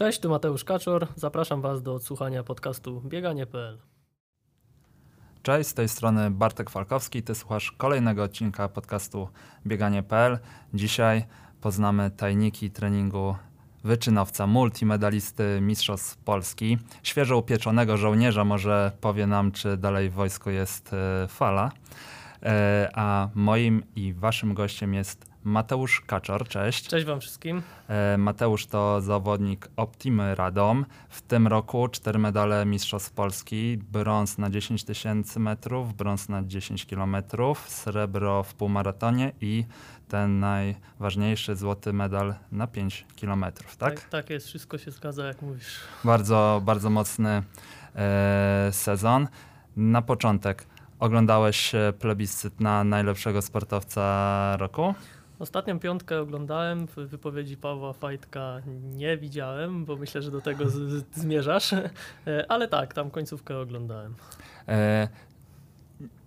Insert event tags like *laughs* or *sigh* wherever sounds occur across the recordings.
Cześć, tu Mateusz Kaczor. Zapraszam Was do odsłuchania podcastu bieganie.pl. Cześć, z tej strony Bartek Falkowski. Ty słuchasz kolejnego odcinka podcastu bieganie.pl. Dzisiaj poznamy tajniki treningu wyczynowca, multimedalisty Mistrzostw Polski, świeżo upieczonego żołnierza. Może powie nam, czy dalej w wojsku jest e, fala. E, a moim i waszym gościem jest Mateusz Kaczor, cześć. Cześć Wam wszystkim. E, Mateusz to zawodnik Optimy Radom. W tym roku cztery medale Mistrzostw Polski. Brąz na 10 tysięcy metrów, brąz na 10 kilometrów, srebro w półmaratonie i ten najważniejszy złoty medal na 5 kilometrów, tak? tak? Tak jest, wszystko się zgadza jak mówisz. Bardzo, bardzo mocny e, sezon. Na początek oglądałeś plebiscyt na najlepszego sportowca roku? Ostatnią piątkę oglądałem, wypowiedzi Pawła Fajtka nie widziałem, bo myślę, że do tego zmierzasz, e, ale tak, tam końcówkę oglądałem. E,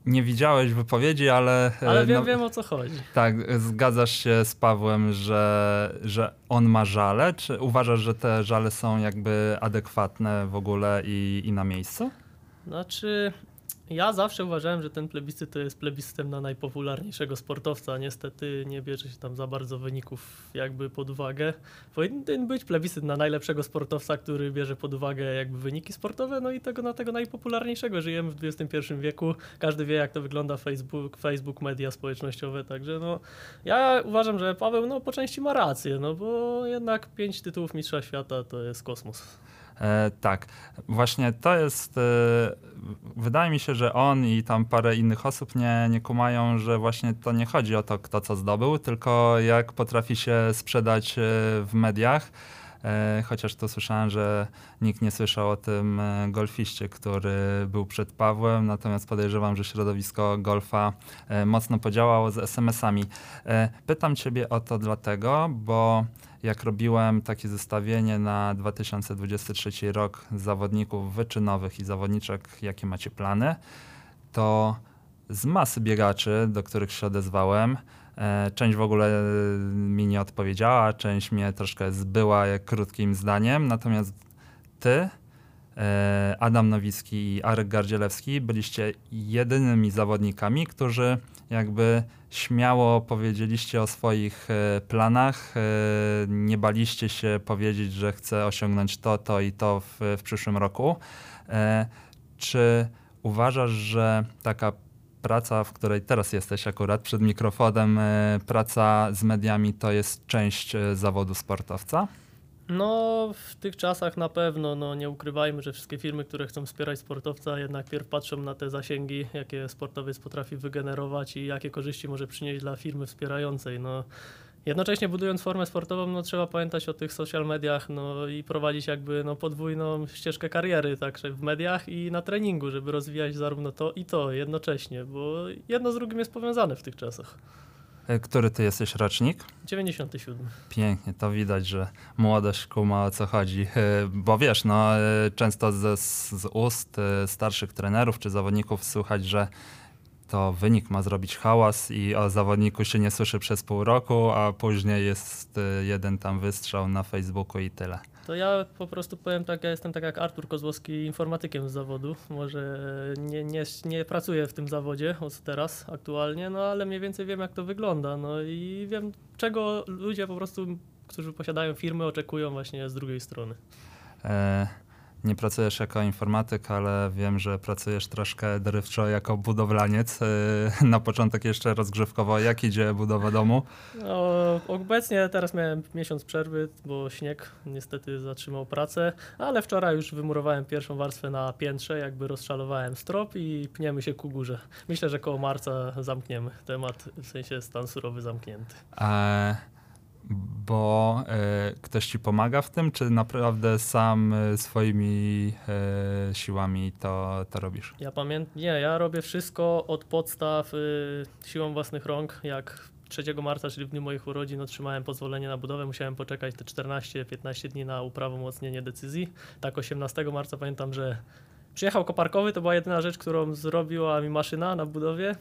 nie widziałeś wypowiedzi, ale. E, ale wiem, no, wiem o co chodzi. Tak, zgadzasz się z Pawłem, że, że on ma żale? Czy uważasz, że te żale są jakby adekwatne w ogóle i, i na miejscu? Znaczy, ja zawsze uważałem, że ten plebiscyt to jest plebiscytem na najpopularniejszego sportowca. Niestety nie bierze się tam za bardzo wyników jakby pod uwagę. Powinien być plebiscyt na najlepszego sportowca, który bierze pod uwagę jakby wyniki sportowe, no i tego na tego najpopularniejszego. Żyjemy w XXI wieku, każdy wie jak to wygląda Facebook, Facebook, media społecznościowe, także no ja uważam, że Paweł no po części ma rację, no bo jednak pięć tytułów mistrza świata to jest kosmos. E, tak, właśnie to jest, e, wydaje mi się, że on i tam parę innych osób nie, nie kumają, że właśnie to nie chodzi o to, kto co zdobył, tylko jak potrafi się sprzedać e, w mediach. E, chociaż to słyszałem, że nikt nie słyszał o tym e, golfiście, który był przed Pawłem, natomiast podejrzewam, że środowisko golfa e, mocno podziałało z SMS-ami. Pytam ciebie o to dlatego, bo jak robiłem takie zestawienie na 2023 rok zawodników wyczynowych i zawodniczek, jakie macie plany, to z masy biegaczy, do których się odezwałem, część w ogóle mi nie odpowiedziała, część mnie troszkę zbyła krótkim zdaniem, natomiast ty, e, Adam Nowicki i Arek Gardzielewski byliście jedynymi zawodnikami, którzy jakby śmiało powiedzieliście o swoich e, planach, nie baliście się powiedzieć, że chcę osiągnąć to, to i to w, w przyszłym roku. Czy uważasz, że taka praca, w której teraz jesteś akurat przed mikrofonem, e, praca z mediami to jest część e, zawodu sportowca? No, w tych czasach na pewno, no nie ukrywajmy, że wszystkie firmy, które chcą wspierać sportowca, jednak pierw patrzą na te zasięgi, jakie sportowiec potrafi wygenerować i jakie korzyści może przynieść dla firmy wspierającej. No, Jednocześnie budując formę sportową, no, trzeba pamiętać o tych social mediach no, i prowadzić jakby no, podwójną ścieżkę kariery także w mediach i na treningu, żeby rozwijać zarówno to i to jednocześnie, bo jedno z drugim jest powiązane w tych czasach. E, który ty jesteś rocznik? 97. Pięknie, to widać, że młodość kuma o co chodzi. E, bo wiesz, no, e, często z, z ust starszych trenerów czy zawodników słychać, że to wynik ma zrobić hałas i o zawodniku się nie słyszy przez pół roku, a później jest y, jeden tam wystrzał na Facebooku i tyle. To ja po prostu powiem tak, ja jestem tak jak Artur Kozłowski, informatykiem z zawodu. Może nie, nie, nie pracuję w tym zawodzie od teraz aktualnie, no ale mniej więcej wiem jak to wygląda. No i wiem czego ludzie po prostu, którzy posiadają firmy oczekują właśnie z drugiej strony. E nie pracujesz jako informatyk, ale wiem, że pracujesz troszkę dorywczo jako budowlaniec. Y, *laughs* na początek jeszcze rozgrzewkowo, jak idzie budowa domu? No, obecnie teraz miałem miesiąc przerwy, bo śnieg niestety zatrzymał pracę, ale wczoraj już wymurowałem pierwszą warstwę na piętrze, jakby rozszalowałem strop i pniemy się ku górze. Myślę, że koło marca zamkniemy temat, w sensie stan surowy zamknięty. E bo e, ktoś ci pomaga w tym, czy naprawdę sam e, swoimi e, siłami to, to robisz? Ja pamiętam, nie, ja robię wszystko od podstaw siłą własnych rąk. Jak 3 marca, czyli w dniu moich urodzin, otrzymałem pozwolenie na budowę, musiałem poczekać te 14-15 dni na uprawomocnienie decyzji. Tak 18 marca pamiętam, że przyjechał koparkowy, to była jedyna rzecz, którą zrobiła mi maszyna na budowie.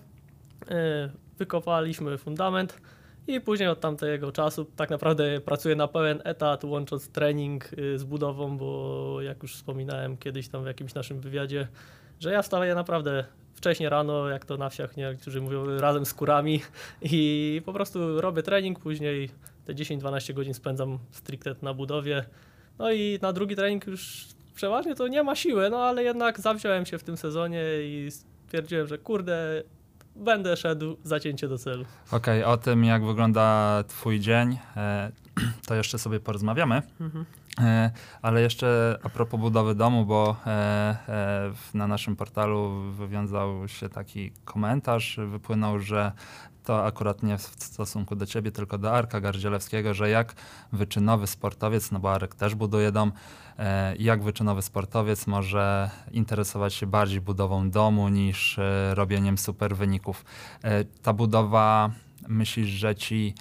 Wykopaliśmy fundament I później od tamtego czasu tak naprawdę pracuję na pełen etat, łącząc trening y, z budową, bo jak już wspominałem kiedyś tam w jakimś naszym wywiadzie, że ja wstaję naprawdę wcześnie rano, jak to na wsiach niektórzy mówią, razem z kurami *laughs* i po prostu robię trening, później te 10-12 godzin spędzam stricte na budowie. No i na drugi trening już przeważnie to nie ma siły, no ale jednak zawziąłem się w tym sezonie i stwierdziłem, że kurde, będę szedł zacięcie do celu. Okej, o tym jak wygląda twój dzień, e, *clears throat* to jeszcze sobie porozmawiamy. E, Ale jeszcze a propos budowy domu, bo e, na naszym portalu wywiązał się taki komentarz, wypłynął, że to akurat nie w stosunku do ciebie, tylko do Arka Gardzielewskiego, że jak wyczynowy sportowiec, no bo Arek też buduje dom, e, jak wyczynowy sportowiec może interesować się bardziej budową domu niż e, robieniem super wyników. E, Ta budowa, myślisz, że ci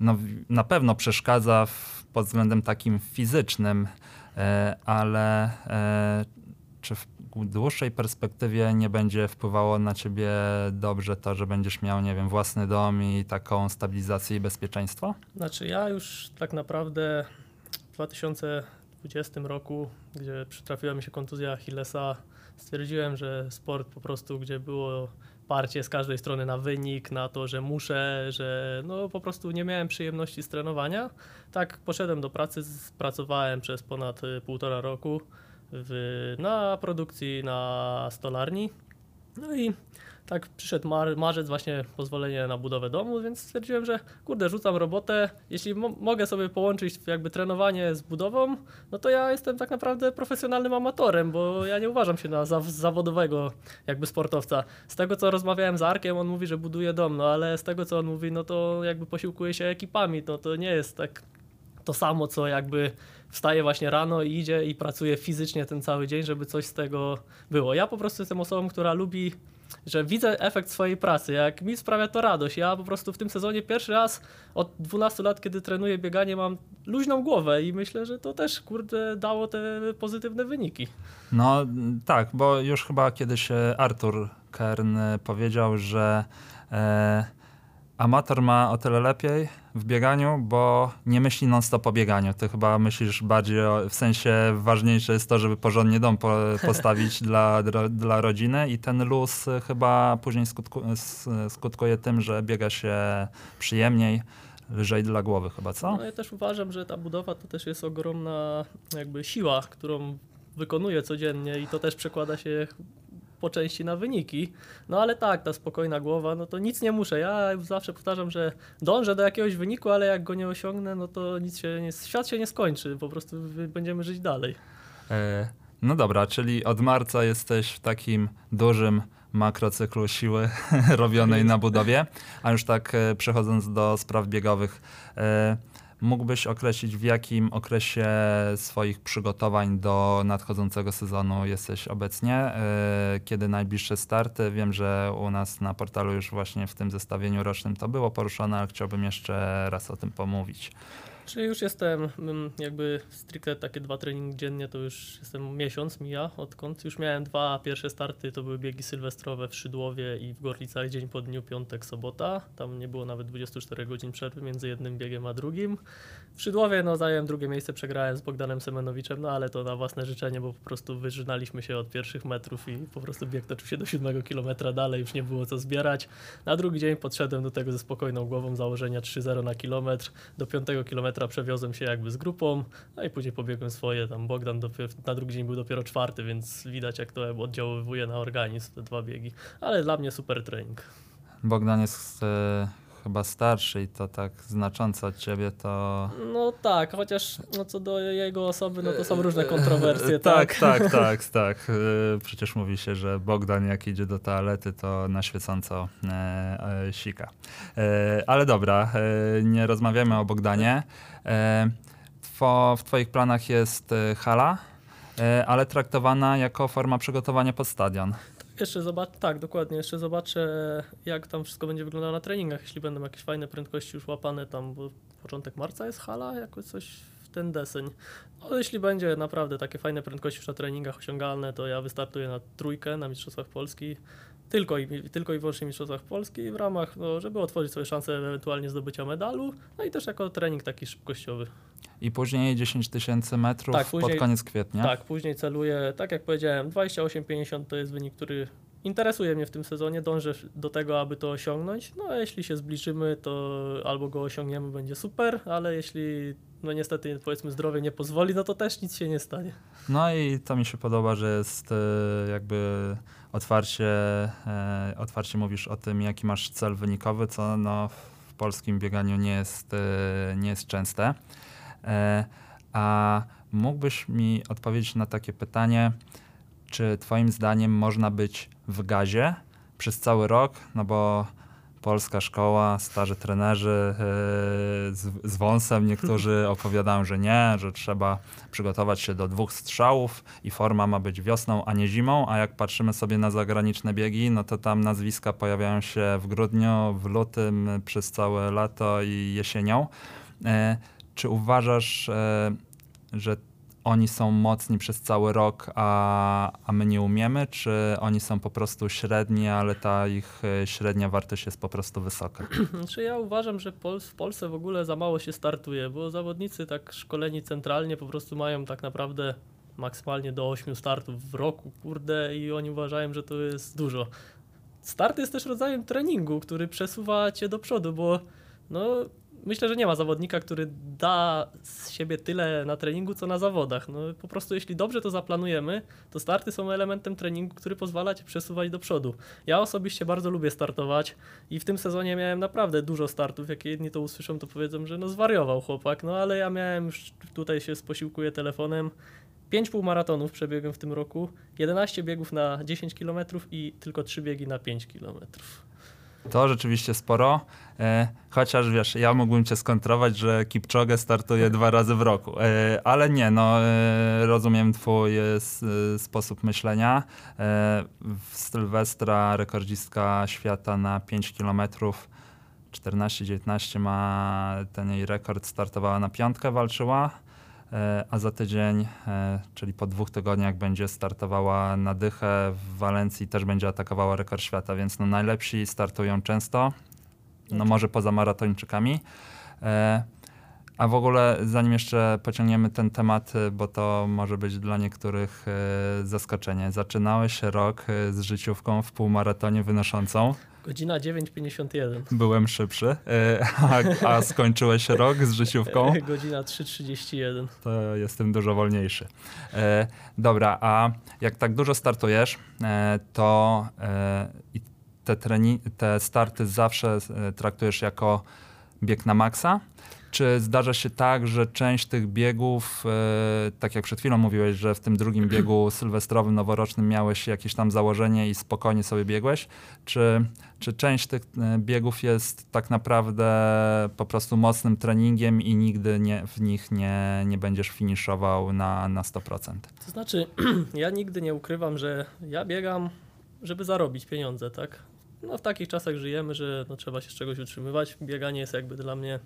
no, na pewno przeszkadza w, pod względem takim fizycznym, ale czy w dłuższej perspektywie nie będzie wpływało na ciebie dobrze to, że będziesz miał, nie wiem, własny dom i taką stabilizację i bezpieczeństwo? Znaczy ja już tak naprawdę w 2020 roku, gdzie przytrafiła mi się kontuzja Achillesa, stwierdziłem, że sport po prostu, gdzie było parcie z każdej strony na wynik, na to, że muszę, że no po prostu nie miałem przyjemności z trenowania. Tak poszedłem do pracy, pracowałem przez ponad y, półtora roku w, na produkcji na stolarni. No i tak przyszedł mar- marzec, właśnie pozwolenie na budowę domu, więc stwierdziłem, że kurde, rzucam robotę. Jeśli mo- mogę sobie połączyć jakby trenowanie z budową, no to ja jestem tak naprawdę profesjonalnym amatorem, bo ja nie uważam się na zaw- zawodowego jakby sportowca. Z tego, co rozmawiałem z Arkiem, on mówi, że buduje dom, no ale z tego, co on mówi, no to jakby posiłkuje się ekipami, no to nie jest tak to samo, co jakby wstaje właśnie rano i idzie i pracuje fizycznie ten cały dzień, żeby coś z tego było. Ja po prostu jestem osobą, która lubi, że widzę efekt swojej pracy. Jak mi sprawia to radość. Ja po prostu w tym sezonie pierwszy raz od 12 lat, kiedy trenuję bieganie, mam luźną głowę i myślę, że to też kurde dało te pozytywne wyniki. No tak, bo już chyba kiedyś e, Artur Kern e, powiedział, że e, amator ma o tyle lepiej w bieganiu, bo nie myśli non-stop o bieganiu. Ty chyba myślisz bardziej o, w sensie ważniejsze jest to, żeby porządnie dom po, *laughs* postawić dla, dla, dla rodziny i ten luz chyba później skutku, skutkuje tym, że biega się przyjemniej, lżej dla głowy chyba, co? No ja też uważam, że ta budowa to też jest ogromna jakby siła, którą wykonuję codziennie i to też przekłada się po części na wyniki. No ale tak, ta spokojna głowa, no to nic nie muszę. Ja zawsze powtarzam, że dążę do jakiegoś wyniku, ale jak go nie osiągnę, no to nic się nie, świat się nie skończy, po prostu będziemy żyć dalej. E, No dobra, czyli od marca jesteś w takim dużym makrocyklu siły *laughs* robionej na budowie, a już tak e, przechodząc do spraw biegowych, e, mógłbyś określić w jakim okresie swoich przygotowań do nadchodzącego sezonu jesteś obecnie, e, kiedy najbliższe starty? Wiem, że u nas na portalu już właśnie w tym zestawieniu rocznym to było poruszone, ale chciałbym jeszcze raz o tym pomówić. Czyli już jestem mm, jakby stricte takie dwa treningi dziennie, to już jestem miesiąc mija odkąd. Już miałem dwa pierwsze starty, to były biegi sylwestrowe w Szydłowie i w Gorlicach dzień po dniu, piątek, sobota. Tam nie było nawet 24 godzin przerwy między jednym biegiem a drugim. W Szydłowie no, zająłem drugie miejsce, przegrałem z Bogdanem Semenowiczem, no ale to na własne życzenie, bo po prostu wyżynaliśmy się od pierwszych metrów i po prostu bieg toczył się do siódmego kilometra dalej, już nie było co zbierać. Na drugi dzień podszedłem do tego ze spokojną głową, założenia 3-0 na kilometr. Do piątego kilometra przewiozłem się jakby z grupą, no i później pobiegłem swoje. Tam Bogdan dopiero, na drugi dzień był dopiero czwarty, więc widać jak to oddziaływuje na organizm te dwa biegi. Ale dla mnie super trening. Bogdan jest e, chyba starszy i to tak znacząco od ciebie, to No tak, chociaż no co do jego osoby, no to są różne kontrowersje, tak, tak. tak, *laughs* tak, tak. Yy, Przecież mówi się, że Bogdan jak idzie do toalety, to na świecąco e, e, sika. E, ale dobra, e, nie rozmawiamy o Bogdanie. E, w twoich planach jest e, hala, e, ale traktowana jako forma przygotowania pod stadion. Jeszcze zobacz, tak, dokładnie, jeszcze zobaczę jak tam wszystko będzie wyglądało na treningach, jeśli będą jakieś fajne prędkości już łapane tam, bo początek marca jest hala, jakoś coś w ten deseń. No, jeśli będzie naprawdę takie fajne prędkości już na treningach osiągalne, to ja wystartuję na trójkę na Mistrzostwach Polski. Tylko i, tylko i wyłącznie Mistrzostwach Polski w ramach, no, żeby otworzyć sobie szansę ewentualnie zdobycia medalu, no i też jako trening taki szybkościowy. I później 10 tysięcy metrów Tak, później- pod koniec kwietnia. Tak, później celuję, tak jak powiedziałem, 28,50 to jest wynik, który interesuje mnie w tym sezonie. Dążę do tego, aby to osiągnąć. No a jeśli się zbliżymy, to albo go osiągniemy, będzie super, ale jeśli no niestety powiedzmy zdrowie nie pozwoli, no to też nic się nie stanie. No i to mi się podoba, że jest e, jakby otwarcie, e, otwarcie mówisz o tym, jaki masz cel wynikowy, co no w polskim bieganiu nie jest, e, nie jest częste. A mógłbyś mi odpowiedzieć na takie pytanie, czy twoim zdaniem można być w gazie przez cały rok, no bo polska szkoła, starzy trenerzy e, z, z wąsem, niektórzy *laughs* opowiadają, że nie, że trzeba przygotować się do dwóch strzałów i forma ma być wiosną, a nie zimą, a jak patrzymy sobie na zagraniczne biegi, no to tam nazwiska pojawiają się w grudniu, w lutym, przez całe lato i jesienią. E, Czy uważasz, e, że oni są mocni przez cały rok, a, a my nie umiemy, czy oni są po prostu średni, ale ta ich e, średnia wartość jest po prostu wysoka? *clears throat* Znaczy ja uważam, że Pol w Polsce w ogóle za mało się startuje, bo zawodnicy tak szkoleni centralnie po prostu mają tak naprawdę maksymalnie do 8 startów w roku, kurde, i oni uważają, że to jest dużo. Start jest też rodzajem treningu, który przesuwa cię do przodu, bo no, myślę, że nie ma zawodnika, który da z siebie tyle na treningu, co na zawodach. No, po prostu jeśli dobrze to zaplanujemy, to starty są elementem treningu, który pozwala cię przesuwać do przodu. Ja osobiście bardzo lubię startować i w tym sezonie miałem naprawdę dużo startów. Jak jedni to usłyszą, to powiedzą, że no zwariował chłopak, no ale ja miałem tutaj się sposiłkuję telefonem. 5 półmaratonów przebiegłem w tym roku, 11 biegów na 10 km i tylko 3 biegi na 5 km. To rzeczywiście sporo, e, chociaż wiesz, ja mógłbym cię skontrować, że Kipchoge startuje dwa razy w roku, e, ale nie, no e, rozumiem twój sposób myślenia. Sylwestra rekordzistka świata na 5 kilometrów 14-19 ma ten jej rekord, startowała na piątkę, walczyła, a za tydzień, e, czyli po dwóch tygodniach będzie startowała na dychę w Walencji, też będzie atakowała rekord świata, więc no najlepsi startują często, no może poza maratończykami. E, A w ogóle, zanim jeszcze pociągniemy ten temat, e, bo to może być dla niektórych e, zaskoczenie. Zaczynałeś rok e, z życiówką w półmaratonie wynoszącą. Godzina 9.51. Byłem szybszy, e, a, a skończyłeś rok z życiówką. Godzina 3.31. To jestem dużo wolniejszy. E, dobra, a jak tak dużo startujesz, e, to e, te, treni- te starty zawsze e, traktujesz jako bieg na maksa? Czy zdarza się tak, że część tych biegów, e, tak jak przed chwilą mówiłeś, że w tym drugim *clears throat* biegu sylwestrowym, noworocznym miałeś jakieś tam założenie i spokojnie sobie biegłeś? Czy, czy część tych e, biegów jest tak naprawdę po prostu mocnym treningiem i nigdy nie, w nich nie, nie będziesz finiszował na, na 100%? To znaczy, *clears throat* ja nigdy nie ukrywam, że ja biegam, żeby zarobić pieniądze, tak? No w takich czasach żyjemy, że no, trzeba się z czegoś utrzymywać. Bieganie jest jakby dla mnie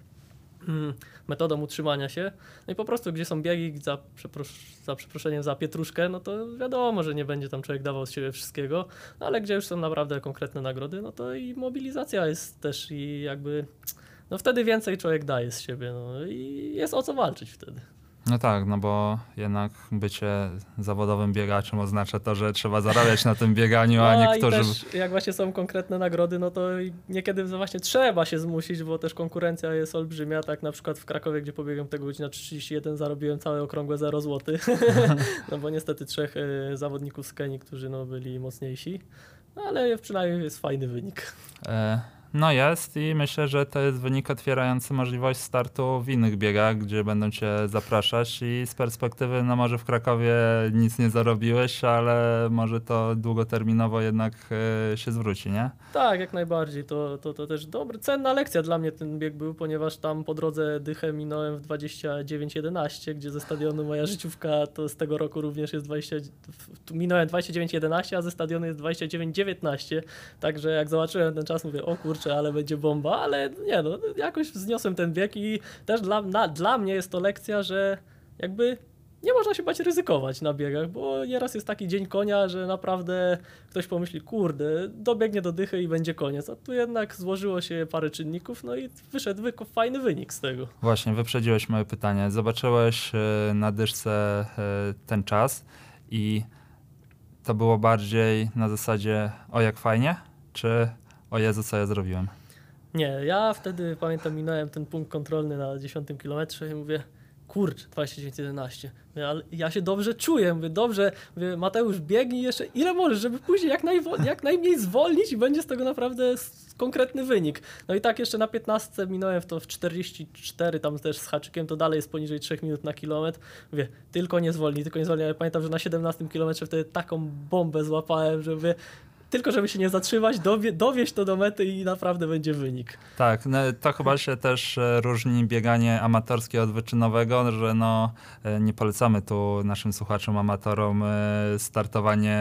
metodą utrzymania się. No i po prostu, gdzie są biegi za, przepros- za przeproszeniem za pietruszkę, no to wiadomo, że nie będzie tam człowiek dawał z siebie wszystkiego, no, ale gdzie już są naprawdę konkretne nagrody, no to i mobilizacja jest też i jakby, no wtedy więcej człowiek daje z siebie, no i jest o co walczyć wtedy. No tak, no bo jednak bycie zawodowym biegaczem oznacza to, że trzeba zarabiać na tym bieganiu, a No, niektórzy... i też jak właśnie są konkretne nagrody, no to niekiedy właśnie trzeba się zmusić, bo też konkurencja jest olbrzymia. Tak na przykład w Krakowie, gdzie pobiegłem tego godzina 31, zarobiłem całe okrągłe 0 zł. *laughs* no bo niestety trzech e, zawodników z Kenii, którzy no, byli mocniejsi. No, ale przynajmniej jest fajny wynik. E, No jest i myślę, że to jest wynik otwierający możliwość startu w innych biegach, gdzie będą cię zapraszać i z perspektywy, no może w Krakowie nic nie zarobiłeś, ale może to długoterminowo jednak e, się zwróci, nie? Tak, jak najbardziej. To, to, to też dobry, cenna lekcja dla mnie ten bieg był, ponieważ tam po drodze dychę minąłem w 29.11, gdzie ze stadionu moja życiówka to z tego roku również jest 20, w- tu minąłem 29.11, a ze stadionu jest 29.19. Także jak zobaczyłem ten czas, mówię, o kurczę, kurczę, ale będzie bomba, ale nie no, jakoś wzniosłem ten bieg i też dla, na, dla mnie jest to lekcja, że jakby nie można się bać ryzykować na biegach, bo nieraz jest taki dzień konia, że naprawdę ktoś pomyśli, kurde, dobiegnie do dychy i będzie koniec, a tu jednak złożyło się parę czynników, no i wyszedł wy- fajny wynik z tego. Właśnie, wyprzedziłeś moje pytanie. Zobaczyłeś e, na dyszce e, ten czas i to było bardziej na zasadzie o jak fajnie, czy o Jezu, co ja zrobiłem? Nie, ja wtedy pamiętam, minąłem ten punkt kontrolny na 10 kilometrze i mówię, kurczę, 29-11. Mówię, ale ja się dobrze czuję, mówię, dobrze, mówię, Mateusz, biegnij jeszcze ile możesz, żeby później jak, najwo- *laughs* jak najmniej zwolnić i będzie z tego naprawdę konkretny wynik. No i tak jeszcze na 15 minąłem w to w 44, tam też z haczykiem, to dalej jest poniżej 3 minut na kilometr. Mówię, tylko nie zwolnij, tylko nie zwolnij. Ale pamiętam, że na 17 kilometrze wtedy taką bombę złapałem, że mówię, tylko żeby się nie zatrzymać, dowie, dowieźć to do mety i naprawdę będzie wynik. Tak, no, to chyba się też e, różni bieganie amatorskie od wyczynowego, że no, e, nie polecamy tu naszym słuchaczom, amatorom e, startowanie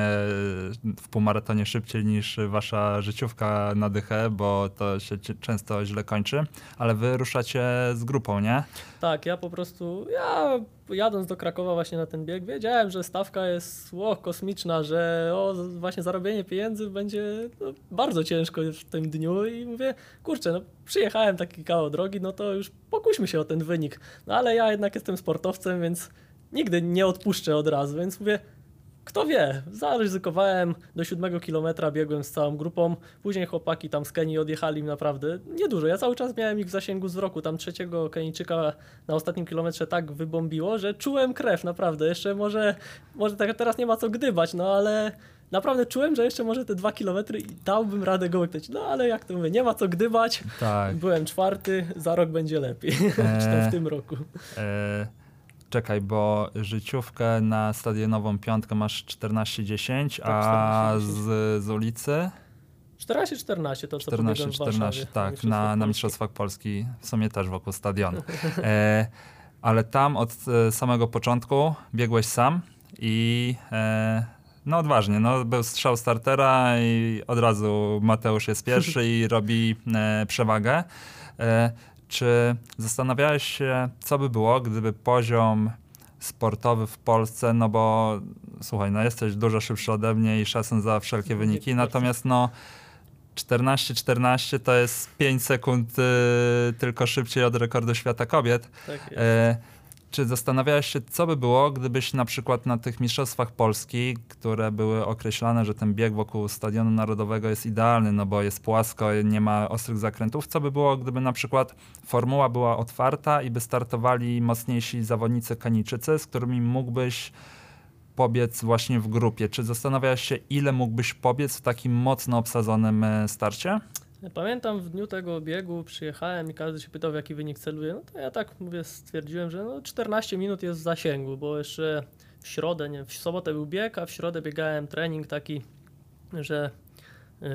w półmaratonie szybciej niż wasza życiówka na dychę, bo to się często źle kończy, ale wy ruszacie z grupą, nie? Tak, ja po prostu, ja jadąc do Krakowa właśnie na ten bieg, wiedziałem, że stawka jest o, kosmiczna, że o, właśnie zarobienie pieniędzy będzie no, bardzo ciężko w tym dniu i mówię, kurczę, no przyjechałem taki kawał drogi, no to już pokuśmy się o ten wynik. No ale ja jednak jestem sportowcem, więc nigdy nie odpuszczę od razu, więc mówię, kto wie, zaryzykowałem, do siódmego kilometra biegłem z całą grupą, później chłopaki tam z Kenii odjechali naprawdę niedużo, ja cały czas miałem ich w zasięgu wzroku, tam trzeciego Kenijczyka na ostatnim kilometrze tak wybombiło, że czułem krew, naprawdę, jeszcze może, może tak teraz nie ma co gdybać, no ale naprawdę czułem, że jeszcze może te dwa kilometry i dałbym radę go wypytać, no ale jak to mówię, nie ma co gdybać, Tak. byłem czwarty, za rok będzie lepiej, *laughs* czy tam w tym roku. E, czekaj, bo życiówkę na stadionową piątkę masz 14-10, a 14-10. z, z ulicy 14-14 to co pobiegłem w 14-14, Warszawie, tak, na, na Polski. Mistrzostwach Polski, w sumie też wokół stadionu. *laughs* E, ale tam od e, samego początku biegłeś sam i e, no odważnie, no, był strzał startera i od razu Mateusz jest pierwszy i robi e, przewagę. Czy zastanawiałeś się, co by było, gdyby poziom sportowy w Polsce, no bo słuchaj, no jesteś dużo szybszy ode mnie i szacun za wszelkie wyniki, natomiast no 14-14 to jest 5 sekund y, tylko szybciej od rekordu świata kobiet. Tak jest. E, czy zastanawiałeś się, co by było, gdybyś na przykład na tych mistrzostwach Polski, które były określane, że ten bieg wokół Stadionu Narodowego jest idealny, no bo jest płasko, nie ma ostrych zakrętów, co by było, gdyby na przykład formuła była otwarta i by startowali mocniejsi zawodnicy Kanijczycy, z którymi mógłbyś pobiec właśnie w grupie? Czy zastanawiałeś się, ile mógłbyś pobiec w takim mocno obsadzonym e, Pamiętam w dniu tego biegu przyjechałem i każdy się pytał w jaki wynik celuje. No to ja tak mówię, stwierdziłem, że no 14 minut jest w zasięgu, bo jeszcze w środę, nie, w sobotę był bieg, a w środę biegałem trening taki, że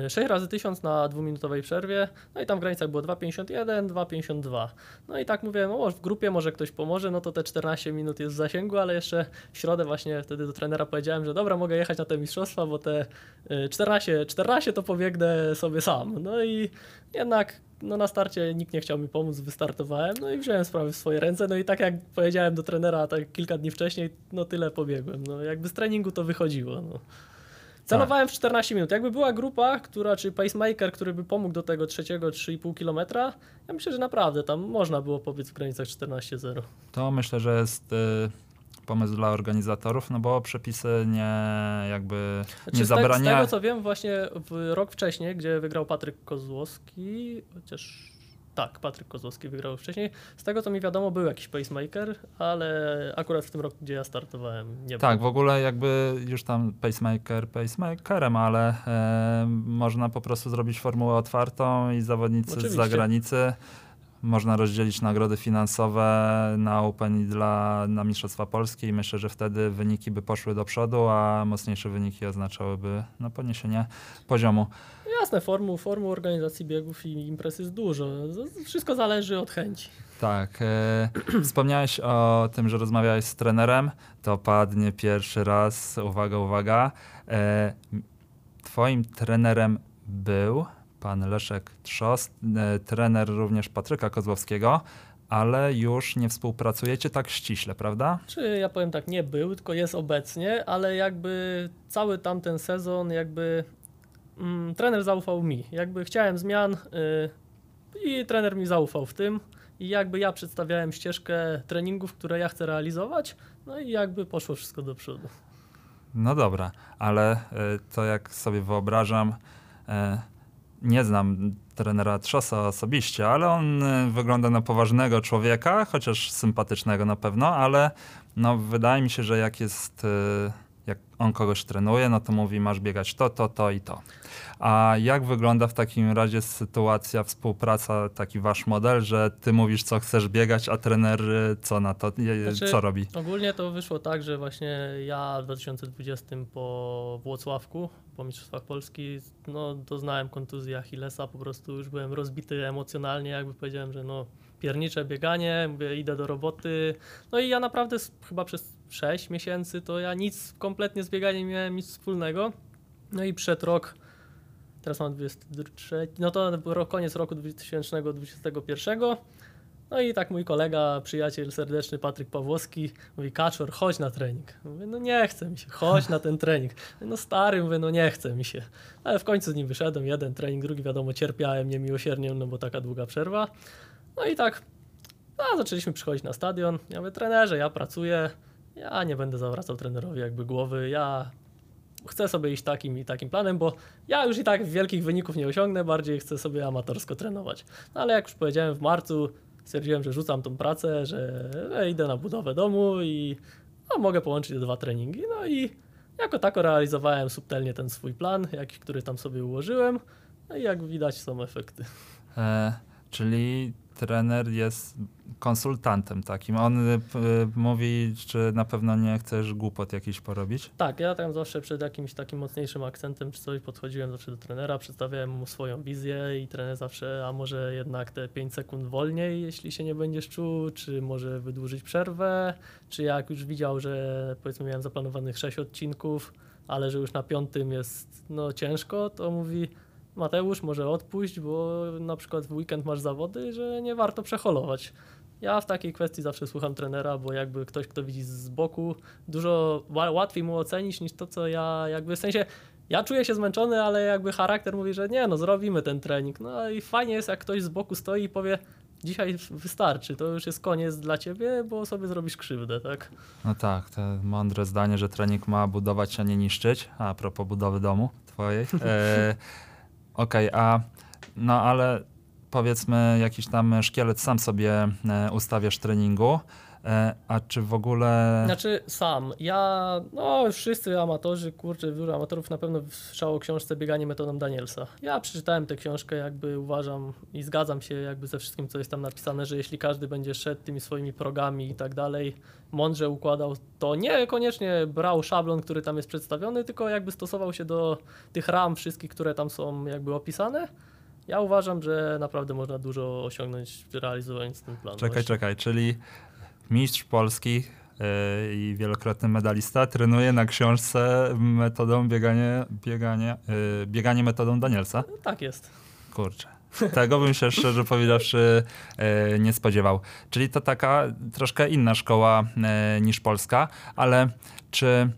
6 razy 1000 na dwuminutowej przerwie, no i tam w granicach było 2,51, 2,52. No i tak mówię, no w grupie może ktoś pomoże, no to te 14 minut jest w zasięgu, ale jeszcze w środę właśnie wtedy do trenera powiedziałem, że dobra, mogę jechać na te mistrzostwa, bo te y, 14, 14 to pobiegnę sobie sam. No i jednak no na starcie nikt nie chciał mi pomóc, wystartowałem, no i wziąłem sprawy w swoje ręce, no i tak jak powiedziałem do trenera tak kilka dni wcześniej, no tyle pobiegłem. No jakby z treningu to wychodziło. No. Celowałem w 14 minut. Jakby była grupa, która, czy pacemaker, który by pomógł do tego trzeciego 3,5 kilometra, ja myślę, że naprawdę tam można było pobiec w granicach 14-0. To myślę, że jest y, pomysł dla organizatorów, no bo przepisy nie jakby Znaczy, nie z, te, z zabrania. tego co wiem, właśnie w rok wcześniej, gdzie wygrał Patryk Kozłowski, chociaż tak, Patryk Kozłowski wygrał wcześniej. Z tego co mi wiadomo, był jakiś pacemaker, ale akurat w tym roku, gdzie ja startowałem, nie Tak, w ogóle jakby już tam pacemaker pacemakerem, ale e, można po prostu zrobić formułę otwartą i zawodnicy z Oczywiście. zagranicy można rozdzielić nagrody finansowe na Open i dla, na Mistrzostwa Polski i myślę, że wtedy wyniki by poszły do przodu, a mocniejsze wyniki oznaczałyby no, podniesienie poziomu. Jasne, formuł, formuł organizacji biegów i imprez jest dużo. Wszystko zależy od chęci. Tak. E, *clears throat* wspomniałeś o tym, że rozmawiałeś z trenerem. To padnie pierwszy raz. Uwaga, uwaga. E, twoim trenerem był pan Leszek Trzos, e, trener również Patryka Kozłowskiego, ale już nie współpracujecie tak ściśle, prawda? Czy ja powiem tak, nie był, tylko jest obecnie, ale jakby cały tamten sezon jakby mm, trener zaufał mi. Jakby chciałem zmian y, i trener mi zaufał w tym. I jakby ja przedstawiałem ścieżkę treningów, które ja chcę realizować, no i jakby poszło wszystko do przodu. No dobra, ale e, to jak sobie wyobrażam, e, nie znam trenera Trzosa osobiście, ale on e, wygląda na poważnego człowieka, chociaż sympatycznego na pewno, ale no wydaje mi się, że jak jest, jak on kogoś trenuje, no to mówi masz biegać to, to, to i to. A jak wygląda w takim razie sytuacja, współpraca, taki wasz model, że ty mówisz co chcesz biegać, a trener e, co na to, e, Znaczy- co robi? Ogólnie to wyszło tak, że właśnie ja w 2020 po Włocławku, po Mistrzostwach Polski, no doznałem kontuzji Achillesa, po prostu już byłem rozbity emocjonalnie, jakby powiedziałem, że no piernicze bieganie, mówię idę do roboty, no i ja naprawdę chyba przez 6 miesięcy to ja nic kompletnie z bieganiem nie miałem nic wspólnego, no i przed rok, teraz mam 23, no to ro- koniec roku 2021, no i tak mój kolega, przyjaciel serdeczny Patryk Pawłowski mówi, Kaczor, chodź na trening. Mówię, no nie chce mi się, chodź na ten trening. Mówię, No stary, mówię, no nie chce mi się. Ale w końcu z nim wyszedłem, jeden trening, drugi wiadomo, cierpiałem niemiłosiernie, no bo taka długa przerwa. No i tak, no, zaczęliśmy przychodzić na stadion. Ja mówię, trenerze, ja pracuję, ja nie będę zawracał trenerowi jakby głowy, ja chcę sobie iść takim i takim planem, bo ja już i tak wielkich wyników nie osiągnę, bardziej chcę sobie amatorsko trenować. No ale jak już powiedziałem w marcu, stwierdziłem, że rzucam tą pracę, że, idę na budowę domu i no, mogę połączyć dwa treningi. No i jako tako realizowałem subtelnie ten swój plan, jaki, który tam sobie ułożyłem. No i jak widać są efekty. E, czyli trener jest konsultantem takim. On y, y, mówi, czy na pewno nie chcesz głupot jakiś porobić. Tak, ja tam zawsze przed jakimś takim mocniejszym akcentem czy coś podchodziłem zawsze do trenera, przedstawiałem mu swoją wizję i trener zawsze, a może jednak te 5 sekund wolniej, jeśli się nie będziesz czuł, czy może wydłużyć przerwę, czy jak już widział, że powiedzmy miałem zaplanowanych 6 odcinków, ale że już na piątym jest no ciężko, to mówi Mateusz, może odpuść, bo na przykład w weekend masz zawody, że nie warto przeholować. Ja w takiej kwestii zawsze słucham trenera, bo jakby ktoś, kto widzi z boku, dużo ła- łatwiej mu ocenić niż to, co ja jakby w sensie. Ja czuję się zmęczony, ale jakby charakter mówi, że nie, no zrobimy ten trening. No i fajnie jest, jak ktoś z boku stoi i powie, dzisiaj wystarczy, to już jest koniec dla ciebie, bo sobie zrobisz krzywdę, tak? No tak, to mądre zdanie, że trening ma budować, a nie niszczyć. A propos budowy domu twojej. *laughs* E, Okej, a no ale powiedzmy jakiś tam szkielet sam sobie e, ustawiasz treningu. E, a czy w ogóle... Znaczy sam, ja, no wszyscy amatorzy, kurczę, wielu amatorów na pewno słyszało o książce Bieganie metodą Danielsa. Ja przeczytałem tę książkę, jakby uważam i zgadzam się jakby ze wszystkim, co jest tam napisane, że jeśli każdy będzie szedł tymi swoimi progami i tak dalej, mądrze układał, to niekoniecznie brał szablon, który tam jest przedstawiony, tylko jakby stosował się do tych ram wszystkich, które tam są jakby opisane. Ja uważam, że naprawdę można dużo osiągnąć realizując ten plan. Czekaj, czekaj, czyli mistrz Polski e, i wielokrotny medalista trenuje na książce metodą bieganie, bieganie, e, bieganie metodą Danielsa. Tak jest. Kurczę. Tego bym się szczerze powiedziawszy e, nie spodziewał. Czyli to taka troszkę inna szkoła niż polska, ale czy,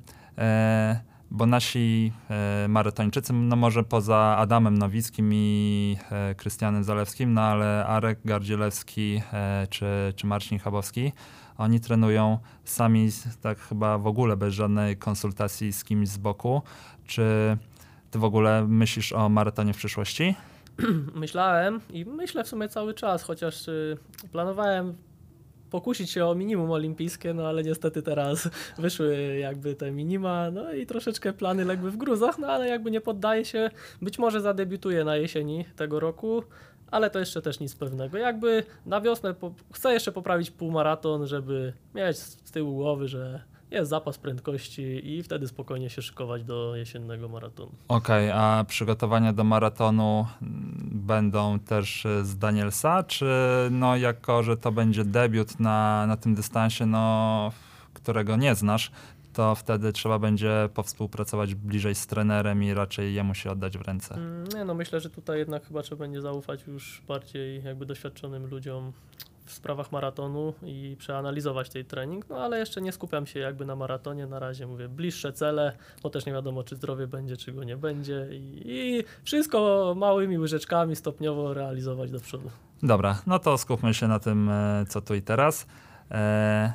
bo nasi e, maratończycy, no może poza Adamem Nowickim i e, Krystianem Zalewskim, no ale Arek Gardzielewski e, czy, czy Marcin Chabowski, oni trenują sami, tak chyba w ogóle bez żadnej konsultacji z kimś z boku. Czy ty w ogóle myślisz o maratonie w przyszłości? *clears throat* Myślałem i myślę w sumie cały czas, chociaż y, planowałem pokusić się o minimum olimpijskie, no ale niestety teraz *laughs* wyszły jakby te minima, no i troszeczkę plany legły w gruzach, no ale jakby nie poddaję się, być może zadebiutuję na jesieni tego roku, ale to jeszcze też nic pewnego. Jakby na wiosnę po, chcę jeszcze poprawić półmaraton, żeby mieć z tyłu głowy, że jest zapas prędkości i wtedy spokojnie się szykować do jesiennego maratonu. Okej, a przygotowania do maratonu mm, będą też e, z Danielsa, czy no jako, że to będzie debiut na, na tym dystansie, no, którego nie znasz, to wtedy trzeba będzie powspółpracować bliżej z trenerem i raczej jemu się oddać w ręce. Mm, Nie, no myślę, że tutaj jednak chyba trzeba będzie zaufać już bardziej jakby doświadczonym ludziom w sprawach maratonu i przeanalizować tej trening, no ale jeszcze nie skupiam się jakby na maratonie, na razie mówię bliższe cele, bo też nie wiadomo czy zdrowie będzie, czy go nie będzie i, i wszystko małymi łyżeczkami stopniowo realizować do przodu. Dobra, no to skupmy się na tym, e, co tu i teraz. E,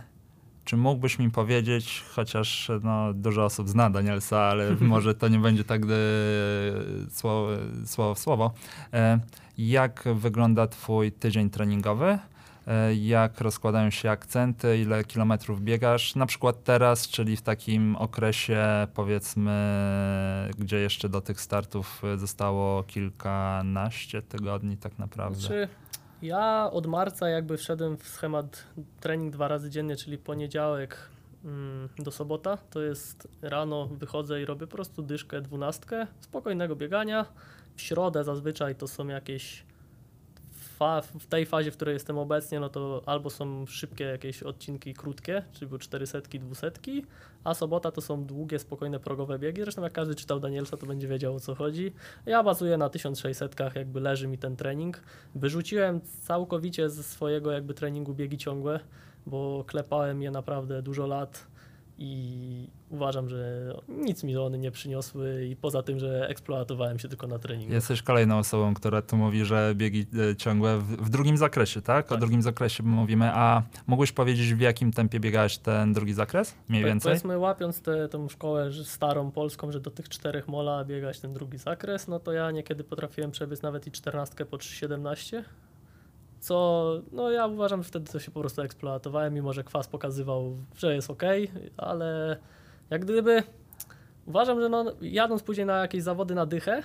czy mógłbyś mi powiedzieć, chociaż no, dużo osób zna Danielsa, ale *laughs* może to nie będzie tak e, słowo, w słowo, jak wygląda twój tydzień treningowy? E, Jak rozkładają się akcenty, ile kilometrów biegasz? Na przykład teraz, czyli w takim okresie, powiedzmy, gdzie jeszcze do tych startów e, zostało kilkanaście tygodni, tak naprawdę. Znaczy, ja od marca jakby wszedłem w schemat trening dwa razy dziennie, czyli poniedziałek mm, do sobota. To jest rano wychodzę i robię po prostu dyszkę, dwunastkę, spokojnego biegania. W środę zazwyczaj to są jakieś fa- w tej fazie, w której jestem obecnie, no to albo są szybkie jakieś odcinki krótkie, czyli były 400, 200, a sobota to są długie, spokojne progowe biegi. Zresztą jak każdy czytał Danielsa, to będzie wiedział o co chodzi. Ja bazuję na 1600, jakby leży mi ten trening. Wyrzuciłem całkowicie ze swojego jakby treningu biegi ciągłe, bo klepałem je naprawdę dużo lat i uważam, że nic mi one nie przyniosły i poza tym, że eksploatowałem się tylko na treningu. Jesteś kolejną osobą, która tu mówi, że biegi e, ciągłe w, w drugim zakresie, tak? O Tak. drugim zakresie mówimy. A mógłbyś powiedzieć, w jakim tempie biegałeś ten drugi zakres? Mniej Po- więcej? Powiedzmy, łapiąc tę szkołę starą polską, że do tych czterech mola biegać ten drugi zakres, no to ja niekiedy potrafiłem przebiec nawet i czternastkę po 3,17. Co, no ja uważam, że wtedy to się po prostu eksploatowałem, mimo że kwas pokazywał, że jest ok, ale jak gdyby uważam, że no, jadąc później na jakieś zawody na dychę,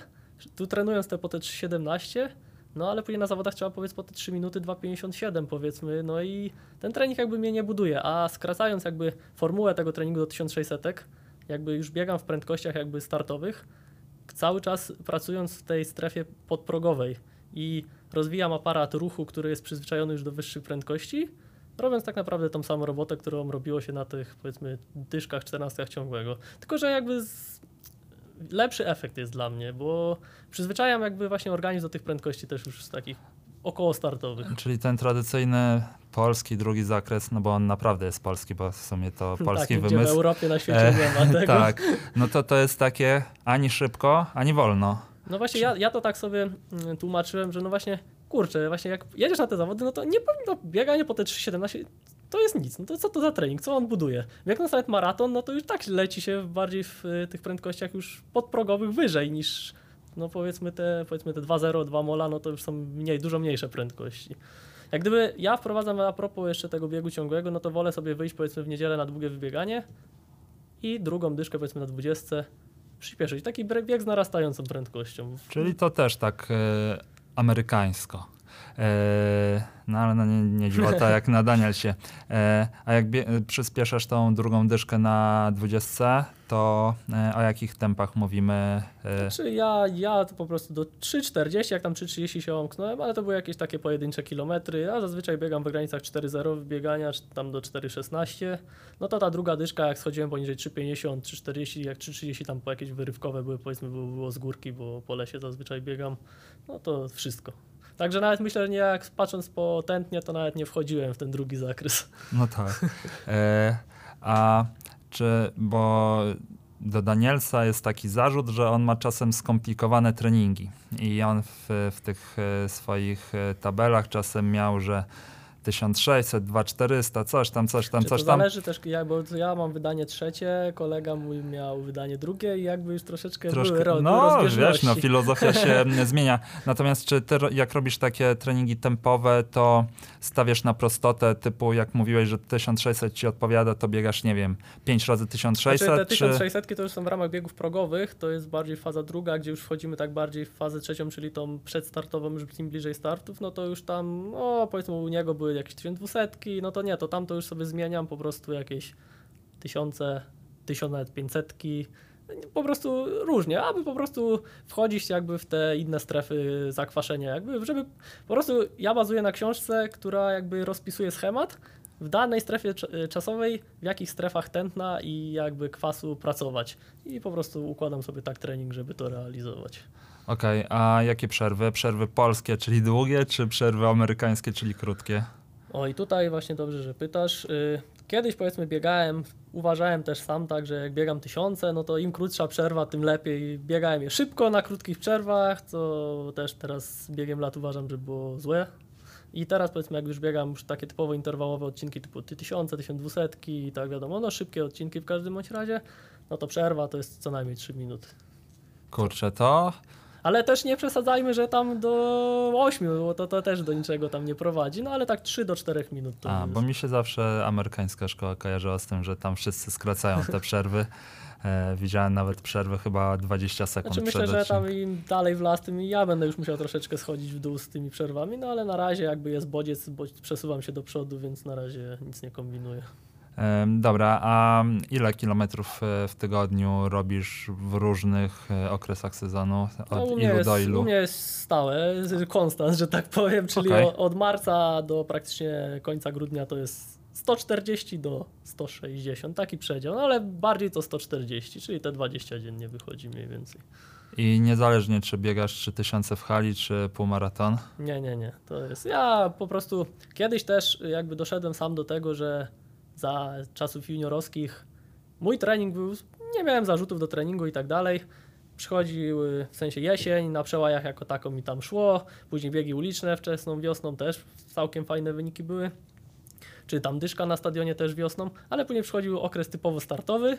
tu trenując te po te 3,17, no ale później na zawodach trzeba powiedz po te 3 minuty 2,57 powiedzmy, no i ten trening jakby mnie nie buduje, a skracając jakby formułę tego treningu do 1600, jakby już biegam w prędkościach jakby startowych, cały czas pracując w tej strefie podprogowej i rozwijam aparat ruchu, który jest przyzwyczajony już do wyższych prędkości, robiąc tak naprawdę tą samą robotę, którą robiło się na tych powiedzmy dyszkach, 14 ciągłego. Tylko, że jakby z... lepszy efekt jest dla mnie, bo przyzwyczajam jakby właśnie organizm do tych prędkości też już z takich około startowych. Czyli ten tradycyjny polski drugi zakres, no bo on naprawdę jest polski, bo w sumie to *laughs* polski tak, Gdzie w wymysł. Europie, na świecie E, nie ma tego. *laughs* Tak, no to to jest takie ani szybko, ani wolno. No właśnie ja, ja to tak sobie mm, tłumaczyłem, że no właśnie, kurczę, właśnie jak jedziesz na te zawody, no to nie powinno bieganie po te 3,17 to jest nic. No to co to za trening? Co on buduje? Jak na nawet maraton, no to już tak leci się bardziej w y, tych prędkościach już podprogowych wyżej niż no powiedzmy te, powiedzmy te 2,0, 2 mola, no to już są mniej, dużo mniejsze prędkości. Jak gdyby ja wprowadzam a propos jeszcze tego biegu ciągłego, no to wolę sobie wyjść powiedzmy w niedzielę na długie wybieganie i drugą dyszkę powiedzmy na 20 przyspieszyć. Taki bieg z narastającą prędkością. Czyli to też tak e, amerykańsko. E, no ale no nie, nie dziwota jak na Danielsie. E, a jak przyspieszasz tą drugą dyszkę na 20, to e, o jakich tempach mówimy? Znaczy ja, ja to po prostu do 3,40, jak tam 3,30 się omknąłem, ale to były jakieś takie pojedyncze kilometry. Ja zazwyczaj biegam w granicach 4,0 biegania, czy tam do 4,16. No to ta druga dyszka, jak schodziłem poniżej 3,50, 3,40, jak 3,30 tam po jakieś wyrywkowe były, powiedzmy było z górki, bo po lesie zazwyczaj biegam, no to wszystko. Także nawet myślę, że nie jak patrząc po tętnie, to nawet nie wchodziłem w ten drugi zakres. No tak. E, a czy, bo do Danielsa jest taki zarzut, że on ma czasem skomplikowane treningi i on w, w tych e, swoich e, tabelach czasem miał, że 1600, 2400, coś tam, coś tam, Czy coś to tam. zależy też, ja, bo ja mam wydanie trzecie, kolega mój miał wydanie drugie i jakby już troszeczkę, były Troszkę, ro, no wiesz, no filozofia się *laughs* zmienia. Natomiast czy ty jak robisz takie treningi tempowe, to stawiasz na prostotę typu jak mówiłeś, że 1600 ci odpowiada, to biegasz, nie wiem, 5 razy 1600, Znaczy, te czy... 1600 to już są w ramach biegów progowych, to jest bardziej faza druga, gdzie już wchodzimy tak bardziej w fazę trzecią, czyli tą przedstartową, już tym bliżej startów, no to już tam, no powiedzmy u niego były jakieś 1200, no to nie, to tam to już sobie zmieniam po prostu jakieś tysiące, tysiąc nawet 500, po prostu różnie, aby po prostu wchodzić jakby w te inne strefy zakwaszenia, jakby, żeby po prostu ja bazuję na książce, która jakby rozpisuje schemat w danej strefie y, czasowej, w jakich strefach tętna i jakby kwasu pracować. I po prostu układam sobie tak trening, żeby to realizować. Okej, a jakie przerwy? Przerwy polskie, czyli długie, czy przerwy amerykańskie, czyli krótkie? O i tutaj właśnie dobrze, że pytasz. Y, Kiedyś powiedzmy biegałem, uważałem też sam tak, że jak biegam tysiące, no to im krótsza przerwa, tym lepiej. Biegałem je szybko na krótkich przerwach, co też teraz biegiem lat uważam, że było złe. I teraz powiedzmy jak już biegam już takie typowo interwałowe odcinki typu 1000, 1200 i tak wiadomo, no szybkie odcinki w każdym bądź razie, no to przerwa to jest co najmniej 3 minuty. Kurczę, to Ale też nie przesadzajmy, że tam do 8, bo to, to też do niczego tam nie prowadzi, no ale tak 3 do 4 minut to A, jest. bo mi się zawsze amerykańska szkoła kojarzyła z tym, że tam wszyscy skracają te przerwy. *laughs* E, widziałem nawet przerwy chyba 20 sekund Znaczy myślę, że tam im dalej w las, tym ja będę już musiał troszeczkę schodzić w dół z tymi przerwami, no ale na razie jakby jest bodziec, bo przesuwam się do przodu, więc na razie nic nie kombinuję. Dobra, a ile kilometrów e, w tygodniu robisz w różnych e, okresach sezonu? No, Od mnie ilu jest, do ilu? u mnie jest stałe, konstans, że tak powiem, czyli Okej. o, od marca do praktycznie końca grudnia to jest 140 do 160, taki przedział, no ale bardziej to 140, czyli te 20 dziennie wychodzi mniej więcej. I niezależnie czy biegasz 3000 w hali, czy półmaraton? Nie, nie, nie. To jest. Ja po prostu kiedyś też jakby doszedłem sam do tego, że za czasów juniorowskich mój trening był. Nie miałem zarzutów do treningu i tak dalej. Przychodził y, w sensie jesień, na przełajach jako tako mi tam szło. Później biegi uliczne wczesną wiosną też całkiem fajne wyniki były. Czy tam dyszka na stadionie też wiosną, ale później przychodził okres typowo startowy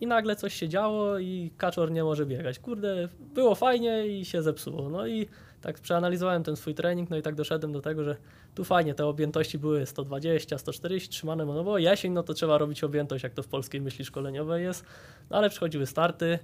i nagle coś się działo i kaczor nie może biegać. Kurde, było fajnie i się zepsuło. No i tak przeanalizowałem ten swój trening, no i tak doszedłem do tego, że tu fajnie te objętości były 120, 140 trzymane, no bo jesień, no to trzeba robić objętość, jak to w polskiej myśli szkoleniowej jest, no ale przychodziły starty,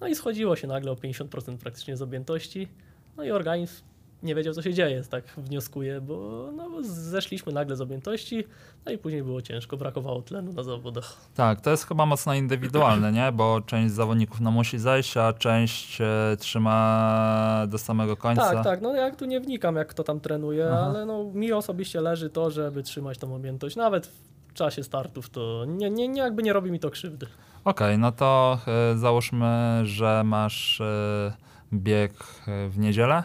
no i schodziło się nagle o 50% praktycznie z objętości, no i organizm nie wiedział, co się dzieje, tak wnioskuję, bo no, zeszliśmy nagle z objętości, no i później było ciężko, brakowało tlenu na zawodach. Tak, to jest chyba mocno indywidualne, nie? Bo część zawodników no, musi zejść, a część e, trzyma do samego końca. Tak, tak, no jak tu nie wnikam, jak kto tam trenuje, Aha. ale no, mi osobiście leży to, żeby trzymać tą objętość, nawet w czasie startów, to nie, nie, nie jakby nie robi mi to krzywdy. Okej, no to e, załóżmy, że masz e, bieg e, w niedzielę.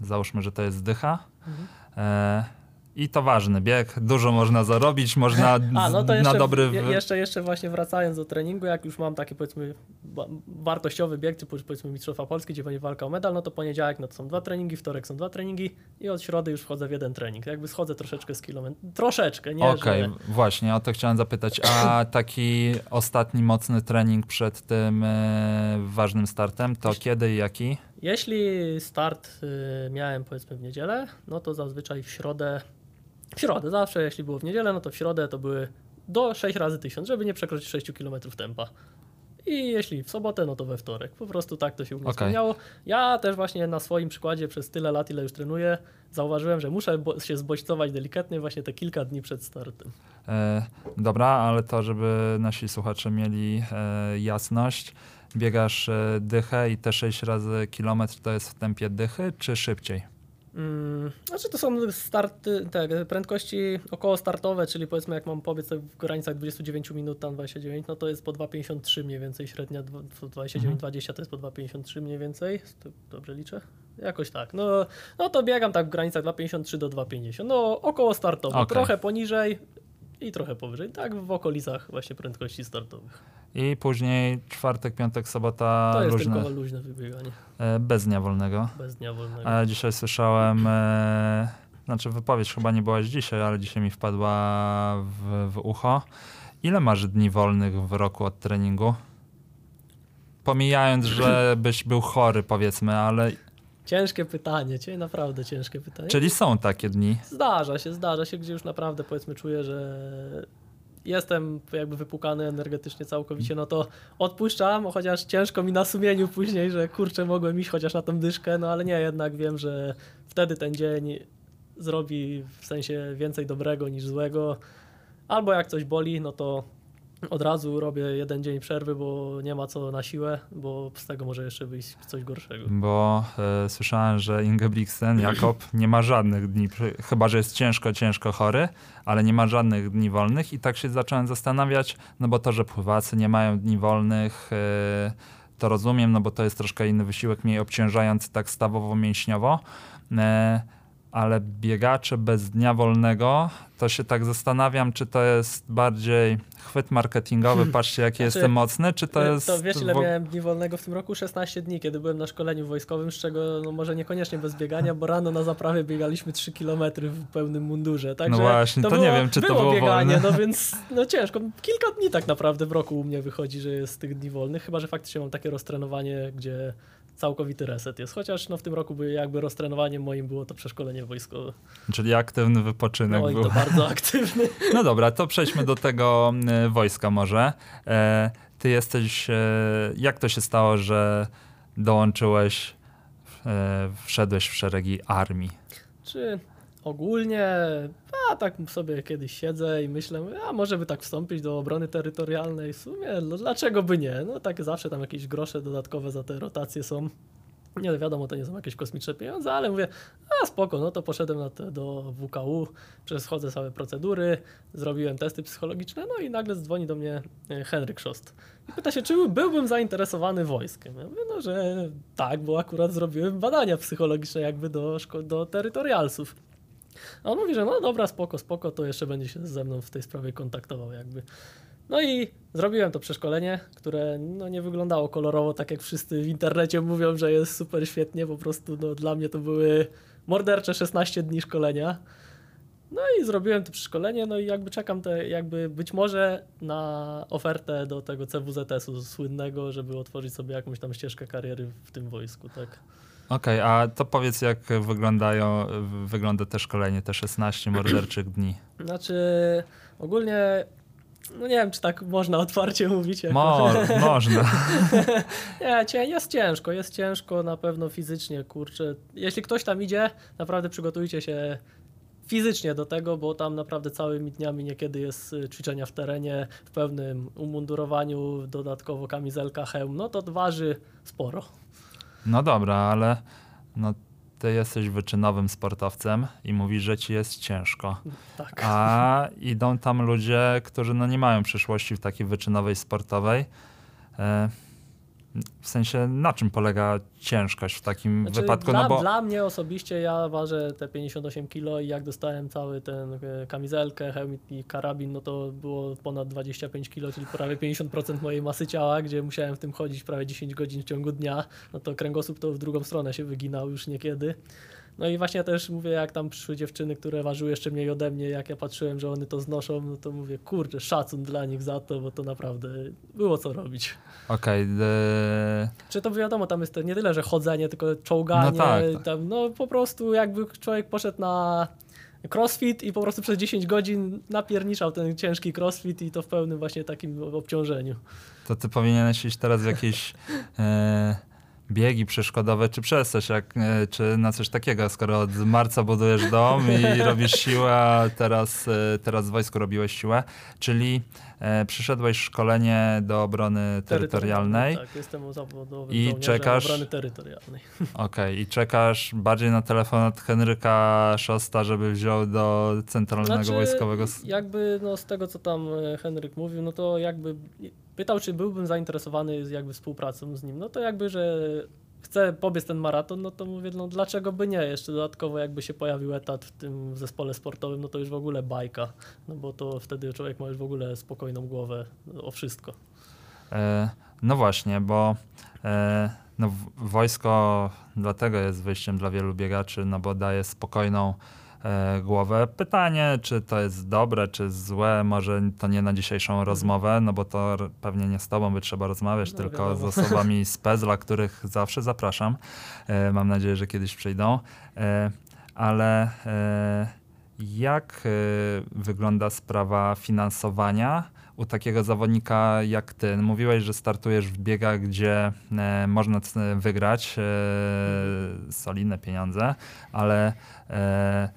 Załóżmy, że to jest dycha. E, I to ważny bieg, dużo można zarobić, można *laughs* A, no to jeszcze, na dobry... je, jeszcze, jeszcze właśnie wracając do treningu, jak już mam taki powiedzmy wartościowy bieg, typu powiedzmy Mistrzostwa Polski, gdzie będzie walka o medal, no to poniedziałek no to są dwa treningi, wtorek są dwa treningi i od środy już wchodzę w jeden trening. Jakby schodzę troszeczkę z kilometrów, troszeczkę, nie, Okej, że... właśnie, o to chciałem zapytać. A *coughs* taki ostatni mocny trening przed tym e, ważnym startem, to kiedy i jaki? Jeśli start y, miałem powiedzmy w niedzielę, no to zazwyczaj w środę, w środę zawsze, jeśli było w niedzielę, no to w środę to były do 6 razy 1000, żeby nie przekroczyć 6 km tempa. I jeśli w sobotę, no to we wtorek. Po prostu tak to się u mnie Okej. spełniało. Ja też właśnie na swoim przykładzie przez tyle lat, ile już trenuję, zauważyłem, że muszę się zbodźcować delikatnie właśnie te kilka dni przed startem. E, dobra, ale to, żeby nasi słuchacze mieli e, jasność, biegasz e, dychę i te 6 razy kilometr to jest w tempie dychy, czy szybciej? Mm, znaczy to są starty, te prędkości około startowe, czyli powiedzmy jak mam pobiec w granicach 29 minut, tam 29, no to jest po 2,53 mniej więcej, średnia dwa- 29-20 to jest po 2,53 mniej więcej, dobrze liczę? Jakoś tak, no, no to biegam tak w granicach 2,53 do 2,50, no około startowe, Okej. trochę poniżej i trochę powyżej, tak w okolicach właśnie prędkości startowych. I później czwartek, piątek, sobota To jest luźne, tylko luźne wybieganie, e, bez dnia wolnego. bez dnia wolnego. A dzisiaj słyszałem, e, znaczy wypowiedź chyba nie byłaś dzisiaj, ale dzisiaj mi wpadła w, w ucho. Ile masz dni wolnych w roku od treningu? Pomijając, że byś był chory powiedzmy, ale Ciężkie pytanie, naprawdę ciężkie pytanie. czyli są takie dni. Zdarza się, zdarza się, gdzie już naprawdę powiedzmy czuję, że jestem jakby wypukany energetycznie całkowicie, no to odpuszczam, chociaż ciężko mi na sumieniu później, że kurczę, mogłem iść chociaż na tą dyszkę, no ale nie, jednak wiem, że wtedy ten dzień zrobi w sensie więcej dobrego niż złego. Albo jak coś boli, no to od razu robię jeden dzień przerwy, bo nie ma co na siłę, bo z tego może jeszcze wyjść coś gorszego. Bo e, słyszałem, że Ingebrigtsen, Jakob, *laughs* nie ma żadnych dni, chyba że jest ciężko, ciężko chory, ale nie ma żadnych dni wolnych i tak się zacząłem zastanawiać, no bo to, że pływacy nie mają dni wolnych, e, to rozumiem, no bo to jest troszkę inny wysiłek, mniej obciążający tak stawowo-mięśniowo, e, ale biegacze bez dnia wolnego, to się tak zastanawiam, czy to jest bardziej chwyt marketingowy, patrzcie jaki Znaczy, jestem mocny, czy to jest... to wiesz ile miałem dni wolnego w tym roku? 16 dni, kiedy byłem na szkoleniu wojskowym, z czego no może niekoniecznie bez biegania, bo rano na zaprawie biegaliśmy 3 km w pełnym mundurze. Także No właśnie, to nie było, wiem, czy to było było bieganie, wolne. no więc no ciężko. Kilka dni tak naprawdę w roku u mnie wychodzi, że jest tych dni wolnych, chyba że faktycznie mam takie roztrenowanie, gdzie całkowity reset jest. Chociaż no w tym roku by jakby roztrenowaniem moim było to przeszkolenie wojskowe. Czyli aktywny wypoczynek No i był. to bardzo *laughs* aktywny. No dobra, to przejdźmy do tego e, wojska może. E, ty jesteś, e, jak to się stało, że dołączyłeś, wszedłeś w szeregi armii? Czy ogólnie, a tak sobie kiedyś siedzę i myślę, a może by tak wstąpić do obrony terytorialnej. W sumie, no dlaczego by nie? No tak zawsze tam jakieś grosze dodatkowe za te rotacje są. Nie wiadomo, to nie są jakieś kosmiczne pieniądze, ale mówię, a spoko, no to poszedłem na te, do WKU, przechodzę całe procedury, zrobiłem testy psychologiczne, no i nagle dzwoni do mnie e, Henryk Szost. I pyta się, czy byłbym zainteresowany wojskiem. Ja mówię, no że tak, bo akurat zrobiłem badania psychologiczne jakby do, do terytorialsów. A on mówi, że no dobra, spoko, spoko, to jeszcze będzie się ze mną w tej sprawie kontaktował jakby. No i zrobiłem to przeszkolenie, które no, nie wyglądało kolorowo, tak jak wszyscy w internecie mówią, że jest super świetnie. Po prostu no, dla mnie to były mordercze 16 dni szkolenia. No i zrobiłem to przeszkolenie, no i jakby czekam te, jakby być może na ofertę do tego CWZS-u słynnego, żeby otworzyć sobie jakąś tam ścieżkę kariery w tym wojsku, tak. Okej, a to powiedz, jak wyglądają, wygląda te szkolenie, te 16 morderczych dni. Znaczy, ogólnie, no nie wiem, czy tak można otwarcie mówić. Jako... Mo, *laughs* można. *laughs* Nie, jest ciężko, jest ciężko na pewno fizycznie, kurczę. Jeśli ktoś tam idzie, naprawdę przygotujcie się fizycznie do tego, bo tam naprawdę całymi dniami niekiedy jest y, ćwiczenia w terenie, w pełnym umundurowaniu, dodatkowo kamizelka, hełm, no to waży sporo. No dobra, ale no, ty jesteś wyczynowym sportowcem i mówisz, że ci jest ciężko. Tak. A *laughs* idą tam ludzie, którzy no nie mają przyszłości w takiej wyczynowej sportowej. E, W sensie, na czym polega ciężkość w takim Znaczy, wypadku? dla, no bo dla mnie osobiście ja ważę te 58 kg i jak dostałem cały ten e, kamizelkę, hełm i karabin, no to było ponad 25 kg, czyli prawie 50% mojej masy ciała, gdzie musiałem w tym chodzić prawie 10 godzin w ciągu dnia, no to kręgosłup to w drugą stronę się wyginał już niekiedy. No i właśnie też mówię, jak tam przyszły dziewczyny, które ważyły jeszcze mniej ode mnie, jak ja patrzyłem, że one to znoszą, no to mówię, kurde, szacun dla nich za to, bo to naprawdę było co robić. okej, e, Czy to wiadomo, tam jest to nie tyle, że chodzenie, tylko czołganie. No tak, tak. Tam, no po prostu jakby człowiek poszedł na crossfit i po prostu przez 10 godzin napierniczał ten ciężki crossfit i to w pełnym właśnie takim obciążeniu. to ty powinieneś iść teraz w jakieś *laughs* e, biegi przeszkodowe, czy przez coś, jak, e, czy na coś takiego, skoro od marca budujesz dom i *laughs* robisz siłę, a teraz, e, teraz w wojsku robiłeś siłę, czyli e, przyszedłeś szkolenie do obrony terytorialnej. Tak, jestem zawodowym I czekasz- obrony terytorialnej. *laughs* Okej, i czekasz bardziej na telefon od Henryka Szosta, żeby wziął do centralnego Znaczy, wojskowego. Jakby no, z tego, co tam e, Henryk mówił, no to jakby pytał, czy byłbym zainteresowany jakby współpracą z nim. No to jakby, że chcę pobiec ten maraton, no to mówię, no dlaczego by nie? Jeszcze dodatkowo jakby się pojawił etat w tym zespole sportowym, no to już w ogóle bajka. No bo to wtedy człowiek ma już w ogóle spokojną głowę o wszystko. E, no właśnie, bo e, no, wojsko dlatego jest wyjściem dla wielu biegaczy, no bo daje spokojną głowę. Pytanie, czy to jest dobre, czy złe, może to nie na dzisiejszą rozmowę, no bo to pewnie nie z tobą by trzeba rozmawiać, No, tylko wiadomo. z osobami z PEZLA, których zawsze zapraszam. E, mam nadzieję, że kiedyś przyjdą. E, ale e, jak e, wygląda sprawa finansowania u takiego zawodnika jak ty? Mówiłeś, że startujesz w biegach, gdzie e, można wygrać e, solidne pieniądze, ale e,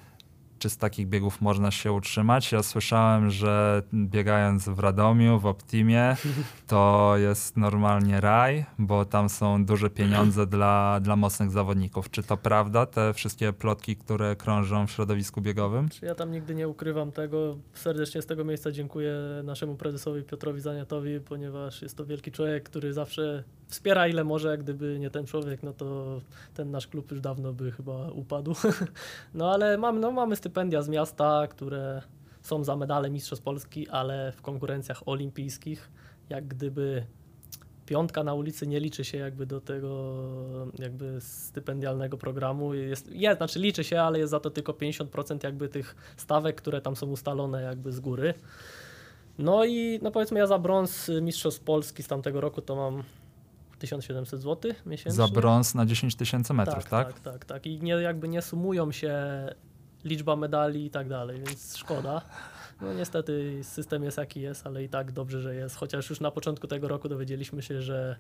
czy z takich biegów można się utrzymać. Ja słyszałem, że biegając w Radomiu, w Optimie, *laughs* to jest normalnie raj, bo tam są duże pieniądze dla, dla mocnych zawodników. Czy to prawda, te wszystkie plotki, które krążą w środowisku biegowym? Ja tam nigdy nie ukrywam tego. Serdecznie z tego miejsca dziękuję naszemu prezesowi Piotrowi Zaniatowi, ponieważ jest to wielki człowiek, który zawsze wspiera ile może. Gdyby nie ten człowiek, no to ten nasz klub już dawno by chyba upadł. *laughs* No ale mamy, no, mamy stypendia z miasta, które są za medale Mistrzostw Polski, ale w konkurencjach olimpijskich, jak gdyby piątka na ulicy nie liczy się jakby do tego jakby stypendialnego programu. Jest, jest, znaczy liczy się, ale jest za to tylko 50% jakby tych stawek, które tam są ustalone jakby z góry. No i no powiedzmy ja za brąz Mistrzostw Polski z tamtego roku to mam 1700 zł miesięcznie. Za brąz na 10 tysięcy metrów, tak? Tak, tak, tak. I nie, jakby nie sumują się liczba medali i tak dalej, więc szkoda. No niestety system jest jaki jest, ale i tak dobrze, że jest. Chociaż już na początku tego roku dowiedzieliśmy się, że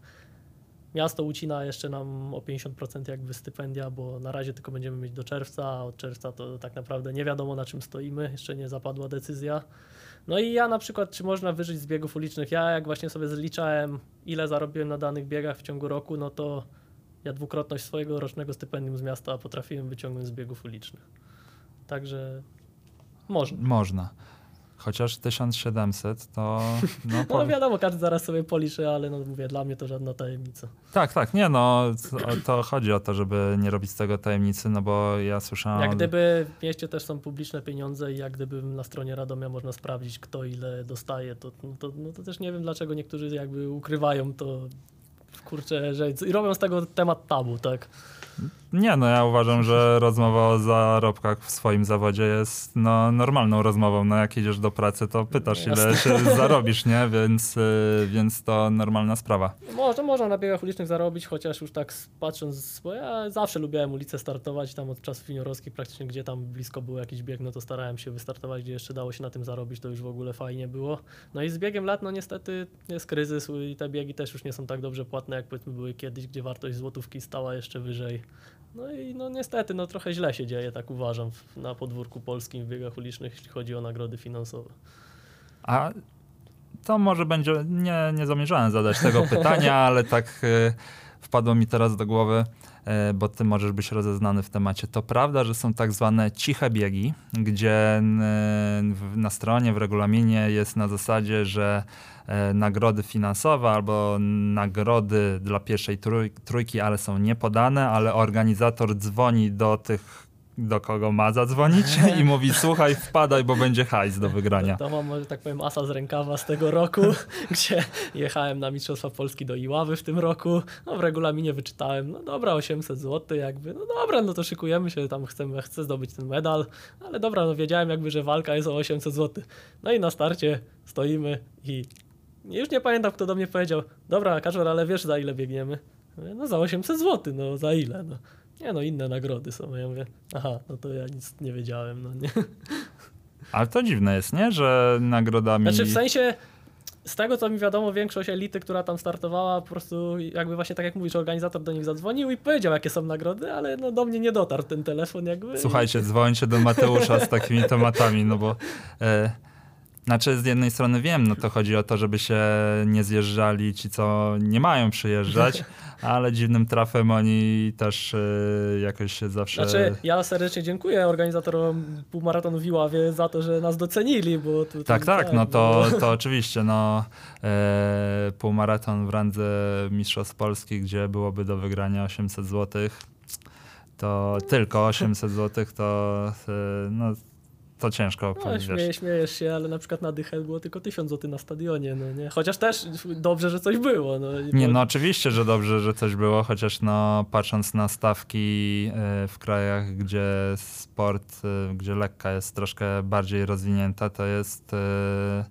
miasto ucina jeszcze nam o 50% jakby stypendia, bo na razie tylko będziemy mieć do czerwca, a od czerwca to tak naprawdę nie wiadomo na czym stoimy, jeszcze nie zapadła decyzja. No i ja na przykład, czy można wyżyć z biegów ulicznych? Ja jak właśnie sobie zliczałem, ile zarobiłem na danych biegach w ciągu roku, no to ja dwukrotność swojego rocznego stypendium z miasta potrafiłem wyciągnąć z biegów ulicznych. Także można. Można. Chociaż 1700 to. No, *laughs* No wiadomo, każdy zaraz sobie policzy, ale no mówię, dla mnie to żadna tajemnica. Tak, tak, nie no, to, to chodzi o to, żeby nie robić z tego tajemnicy, no bo ja słyszałem. Jak gdyby w mieście też są publiczne pieniądze i jak gdyby na stronie Radomia można sprawdzić, kto ile dostaje, to, no to, no to też nie wiem, dlaczego niektórzy jakby ukrywają to, kurczę, że i robią z tego temat tabu, tak? Nie, no ja uważam, że rozmowa o zarobkach w swoim zawodzie jest no, normalną rozmową. No jak idziesz do pracy, to pytasz, ile się zarobisz, nie? Więc, y, więc to normalna sprawa. Można, można na biegach ulicznych zarobić, chociaż już tak patrząc, bo ja zawsze lubiłem ulicę startować, tam od czasów juniorowskich praktycznie, gdzie tam blisko był jakiś bieg, no to starałem się wystartować, gdzie jeszcze dało się na tym zarobić, to już w ogóle fajnie było. No i z biegiem lat, no niestety jest kryzys i te biegi też już nie są tak dobrze płatne, jak powiedzmy były kiedyś, gdzie wartość złotówki stała jeszcze wyżej. No i no niestety, no trochę źle się dzieje, tak uważam, na podwórku polskim w biegach ulicznych, jeśli chodzi o nagrody finansowe. A to może będzie, nie, nie zamierzałem zadać tego *laughs* pytania, ale tak y, wpadło mi teraz do głowy, bo ty możesz być rozeznany w temacie. To prawda, że są tak zwane ciche biegi, gdzie w, na stronie, w regulaminie jest na zasadzie, że y, nagrody finansowe albo nagrody dla pierwszej trój, trójki, ale są niepodane, ale organizator dzwoni do tych do kogo ma zadzwonić i mówi *laughs* słuchaj, wpadaj, bo będzie hajs do wygrania. To mam, że tak powiem, asa z rękawa z tego roku, *laughs* gdzie jechałem na Mistrzostwa Polski do Iławy w tym roku. No w regulaminie wyczytałem, no dobra, 800 zł jakby, no dobra, no to szykujemy się, tam chcemy, chcę zdobyć ten medal, ale dobra, no wiedziałem jakby, że walka jest o 800 zł. No i na starcie stoimy i już nie pamiętam, kto do mnie powiedział, dobra, Kaczor, ale wiesz za ile biegniemy? No za 800 zł, no za ile? No. Nie no, inne nagrody są. Ja mówię, aha, no to ja nic nie wiedziałem, no nie. Ale to dziwne jest, nie? Że nagrodami... Znaczy w sensie, z tego co mi wiadomo, większość elity, która tam startowała, po prostu jakby właśnie tak jak mówisz, organizator do nich zadzwonił i powiedział, jakie są nagrody, ale no do mnie nie dotarł ten telefon jakby. Słuchajcie, dzwońcie do Mateusza z takimi tematami, no bo... E, znaczy z jednej strony wiem, no to chodzi o to, żeby się nie zjeżdżali ci, co nie mają przyjeżdżać, *laughs* ale dziwnym trafem oni też e, jakoś się zawsze... Znaczy, ja serdecznie dziękuję organizatorom półmaratonu w Iławie za to, że nas docenili, bo tu, Tak, tak, no to, bo- to oczywiście, no e, półmaraton w randze Mistrzostw Polski, gdzie byłoby do wygrania 800 zł, to tylko 800 zł, to e, no, to ciężko No, powiedzieć. śmieje, śmiejesz się, ale na przykład na Dychel było tylko 1000 zł na stadionie, no nie? Chociaż też dobrze, że coś było, no. Nie, bo- no oczywiście, że dobrze, że coś było, chociaż no patrząc na stawki e, w krajach, gdzie sport, e, gdzie lekka jest troszkę bardziej rozwinięta, to jest e,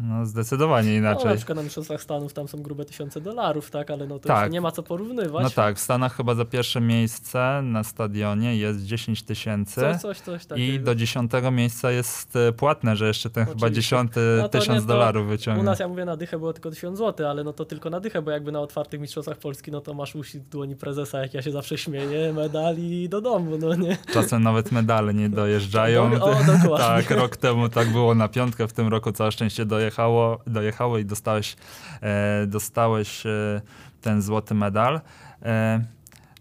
No zdecydowanie No, inaczej. na przykład na Mistrzostwach Stanów tam są grube tysiące dolarów, tak, ale no to Tak. już nie ma co porównywać. No tak, w Stanach chyba za pierwsze miejsce na stadionie jest 10 tysięcy. Coś, coś, coś I do dziesiątego miejsca jest e, płatne, że jeszcze ten chyba Oczywiście. dziesiąty No nie, tysiąc to dolarów U wyciągnie. nas, ja mówię, na dychę było tylko 1000 zł, ale no to tylko na dychę, bo jakby na otwartych mistrzostwach Polski, no to masz uścisk w dłoni prezesa, jak ja się zawsze śmieję, medali do domu, no nie? Czasem nawet medale nie *laughs* dojeżdżają. Do- o, dokładnie. *laughs* tak, rok temu tak było na piątkę, w tym roku całe szczęście dojechało, dojechało i dostałeś, e, dostałeś e, ten złoty medal. E,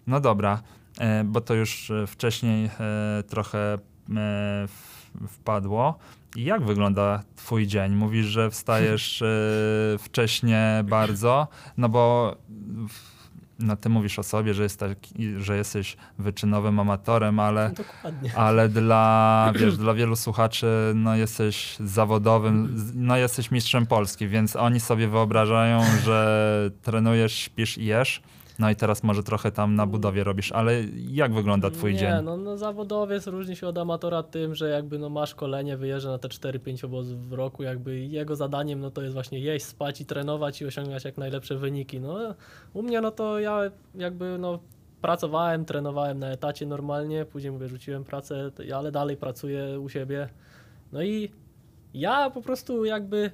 no dobra, e, bo to już e, wcześniej e, trochę wpadło. I Jak wygląda twój dzień? Mówisz, że wstajesz wcześnie bardzo, no bo w- no ty mówisz o sobie, że, jest taki, że jesteś wyczynowym amatorem, ale Dokładnie. ale *clears throat* dla, wiesz, dla wielu słuchaczy no, jesteś zawodowym, no, jesteś mistrzem Polski, więc oni sobie wyobrażają, że trenujesz, śpisz i jesz. No i teraz może trochę tam na budowie robisz, ale jak wygląda twój nie, dzień? no, no zawodowiec różni się od amatora tym, że jakby no ma szkolenie, wyjeżdża na te 4-5 obozów w roku, jakby jego zadaniem no to jest właśnie jeść, spać i trenować i osiągać jak najlepsze wyniki. No u mnie no to ja jakby no pracowałem, trenowałem na etacie normalnie, później mówię rzuciłem pracę, ale dalej pracuję u siebie. No i ja po prostu jakby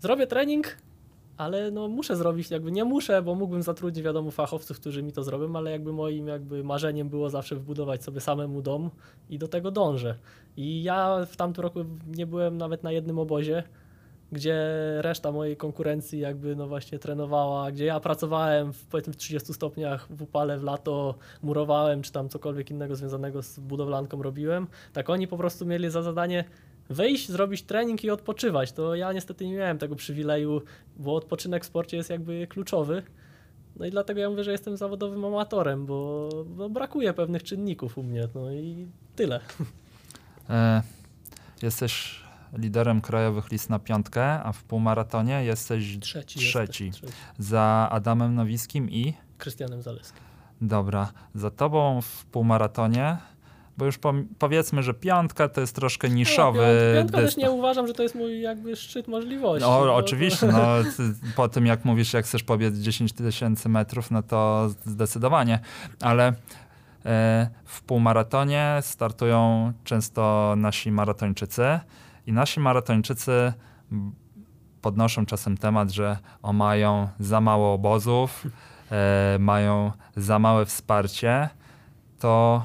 zrobię trening, ale no muszę zrobić, jakby nie muszę, bo mógłbym zatrudnić wiadomo fachowców, którzy mi to zrobią, ale jakby moim jakby marzeniem było zawsze wbudować sobie samemu dom i do tego dążę. I ja w tamtym roku nie byłem nawet na jednym obozie, gdzie reszta mojej konkurencji jakby no właśnie trenowała, gdzie ja pracowałem w powiedzmy w 30 stopniach w upale w lato, murowałem czy tam cokolwiek innego związanego z budowlanką robiłem, tak oni po prostu mieli za zadanie wyjść, zrobić trening i odpoczywać. To ja niestety nie miałem tego przywileju, bo odpoczynek w sporcie jest jakby kluczowy. No i dlatego ja mówię, że jestem zawodowym amatorem, bo, bo brakuje pewnych czynników u mnie. No i tyle. E, jesteś liderem krajowych list na piątkę, a w półmaratonie jesteś Trzeci. Trzeci. Jestem, trzeci. za Adamem Nowickim i Krystianem Zaleskim. Dobra, za tobą w półmaratonie, bo już powiedzmy, że piątka to jest troszkę niszowy No, piąt- piątka też dystans. nie uważam, że to jest mój jakby szczyt możliwości. No, bo oczywiście, no, *laughs* po tym jak mówisz, jak chcesz pobiec 10 tysięcy metrów, no to zdecydowanie, ale e, w półmaratonie startują często nasi maratończycy i nasi maratończycy podnoszą czasem temat, że o, mają za mało obozów, e, mają za małe wsparcie, to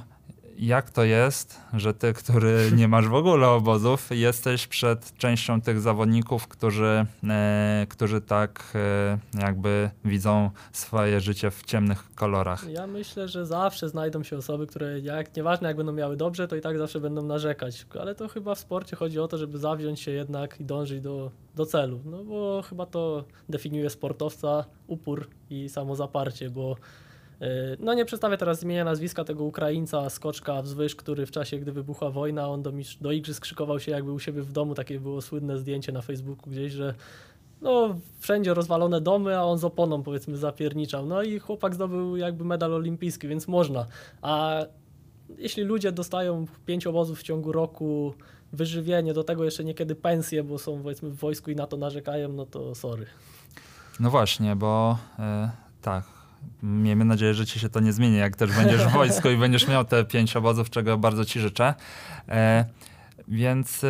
jak to jest, że ty, który *laughs* nie masz w ogóle obozów, jesteś przed częścią tych zawodników, którzy, e, którzy tak e, jakby widzą swoje życie w ciemnych kolorach? Ja myślę, że zawsze znajdą się osoby, które jak nieważne jak będą miały dobrze, to i tak zawsze będą narzekać. Ale to chyba w sporcie chodzi o to, żeby zawziąć się jednak i dążyć do, do celu. No bo chyba to definiuje sportowca upór i samozaparcie, bo no nie przedstawię teraz imienia, nazwiska tego Ukraińca, skoczka wzwyż, który w czasie, gdy wybuchła wojna, on do, do igrzysk krzykował się jakby u siebie w domu. Takie było słynne zdjęcie na Facebooku gdzieś, że no, wszędzie rozwalone domy, a on z oponą powiedzmy zapierniczał. No i chłopak zdobył jakby medal olimpijski, więc można. A jeśli ludzie dostają pięć obozów w ciągu roku, wyżywienie, do tego jeszcze niekiedy pensje, bo są powiedzmy w wojsku i na to narzekają, no to sorry. No właśnie, bo e, tak. Miejmy nadzieję, że ci się to nie zmieni, jak też będziesz w wojsku i będziesz miał te pięć obozów, czego bardzo ci życzę. E, więc e,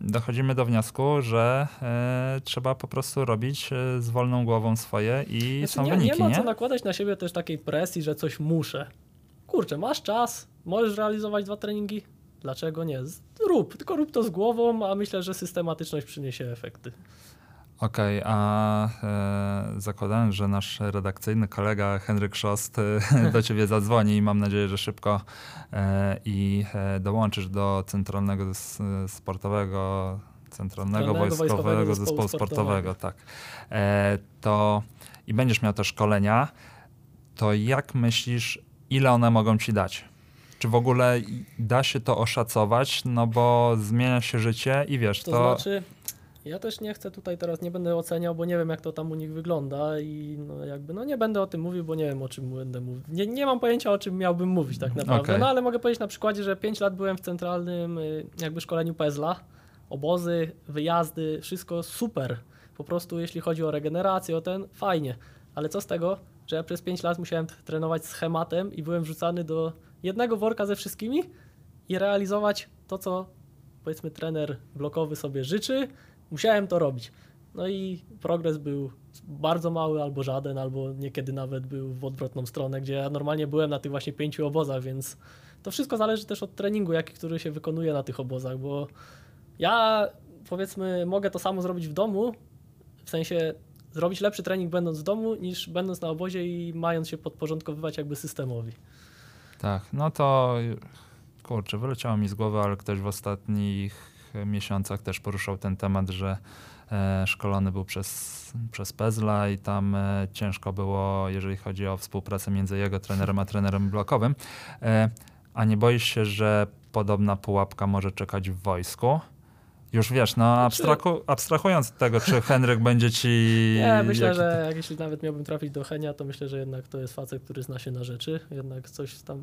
dochodzimy do wniosku, że e, trzeba po prostu robić e, z wolną głową swoje i Znaczy, są nie, wyniki, nie ma nie? co nakładać na siebie też takiej presji, że coś muszę. Kurczę, masz czas, możesz realizować dwa treningi, dlaczego nie? Rób, tylko rób to z głową, a myślę, że systematyczność przyniesie efekty. Okej, a e, zakładając, że nasz redakcyjny kolega Henryk Szost e, *laughs* do ciebie zadzwoni i mam nadzieję, że szybko e, i e, dołączysz do Centralnego Sportowego, Centralnego Centralnego Wojskowego Wojskowego Zespołu, Zespołu Sportowego, tak. E, to i będziesz miał te szkolenia, to jak myślisz, ile one mogą ci dać? Czy w ogóle da się to oszacować? No bo zmienia się życie i wiesz, To, to... znaczy, ja też nie chcę tutaj teraz, nie będę oceniał, bo nie wiem jak to tam u nich wygląda i no jakby, no nie będę o tym mówił, bo nie wiem o czym będę mówił. Nie, nie mam pojęcia o czym miałbym mówić tak naprawdę, Okej. no ale mogę powiedzieć na przykładzie, że 5 lat byłem w centralnym y, jakby szkoleniu PEZLA, obozy, wyjazdy, wszystko super. Po prostu jeśli chodzi o regenerację, o ten, fajnie. Ale co z tego, że ja przez 5 lat musiałem trenować schematem i byłem wrzucany do jednego worka ze wszystkimi i realizować to, co powiedzmy trener blokowy sobie życzy, musiałem to robić. No i progres był bardzo mały albo żaden, albo niekiedy nawet był w odwrotną stronę, gdzie ja normalnie byłem na tych właśnie pięciu obozach, więc to wszystko zależy też od treningu, jaki, który się wykonuje na tych obozach, bo ja powiedzmy mogę to samo zrobić w domu, w sensie zrobić lepszy trening będąc w domu, niż będąc na obozie i mając się podporządkowywać jakby systemowi. Tak, no to kurczę, wyleciało mi z głowy, ale ktoś w ostatnich miesiącach też poruszał ten temat, że e, szkolony był przez, przez Pezla i tam e, ciężko było, jeżeli chodzi o współpracę między jego trenerem a trenerem blokowym. E, a nie boisz się, że podobna pułapka może czekać w wojsku? Już wiesz, no abstrahu, abstrahując od tego, czy *laughs* Henryk będzie ci... Nie, myślę, że jak jeśli nawet miałbym trafić do Henia, to myślę, że jednak to jest facet, który zna się na rzeczy. Jednak coś tam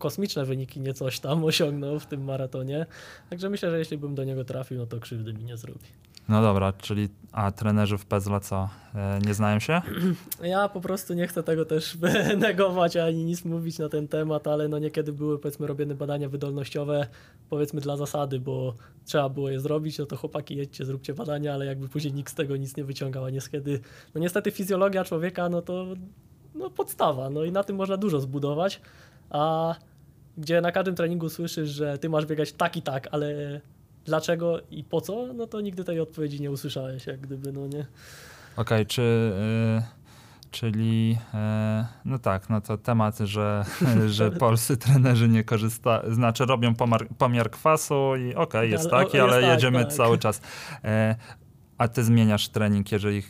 kosmiczne wyniki, nie coś tam *laughs* osiągnął w tym maratonie. Także myślę, że jeśli bym do niego trafił, no to krzywdy mi nie zrobi. No dobra, czyli a trenerzy w Pezla co? E, nie znają się? *clears throat* Ja po prostu nie chcę tego też *laughs* negować ani nic mówić na ten temat, ale no niekiedy były powiedzmy robione badania wydolnościowe powiedzmy dla zasady, bo trzeba było je zrobić, no to chłopaki jedźcie, zróbcie badania, ale jakby później nikt z tego nic nie wyciągał, a niekiedy, no niestety fizjologia człowieka, no to no podstawa, no i na tym można dużo zbudować, a gdzie na każdym treningu słyszysz, że ty masz biegać tak i tak, ale dlaczego i po co, no to nigdy tej odpowiedzi nie usłyszałeś, jak gdyby, no nie. Okej, czy... y, Czyli, e, no tak, no to temat, że, *laughs* że polscy trenerzy nie korzystają, znaczy robią pomar, pomiar kwasu i okej, jest Ale- taki, jest ale tak, jedziemy tak. cały czas. A ty zmieniasz trening, jeżeli e,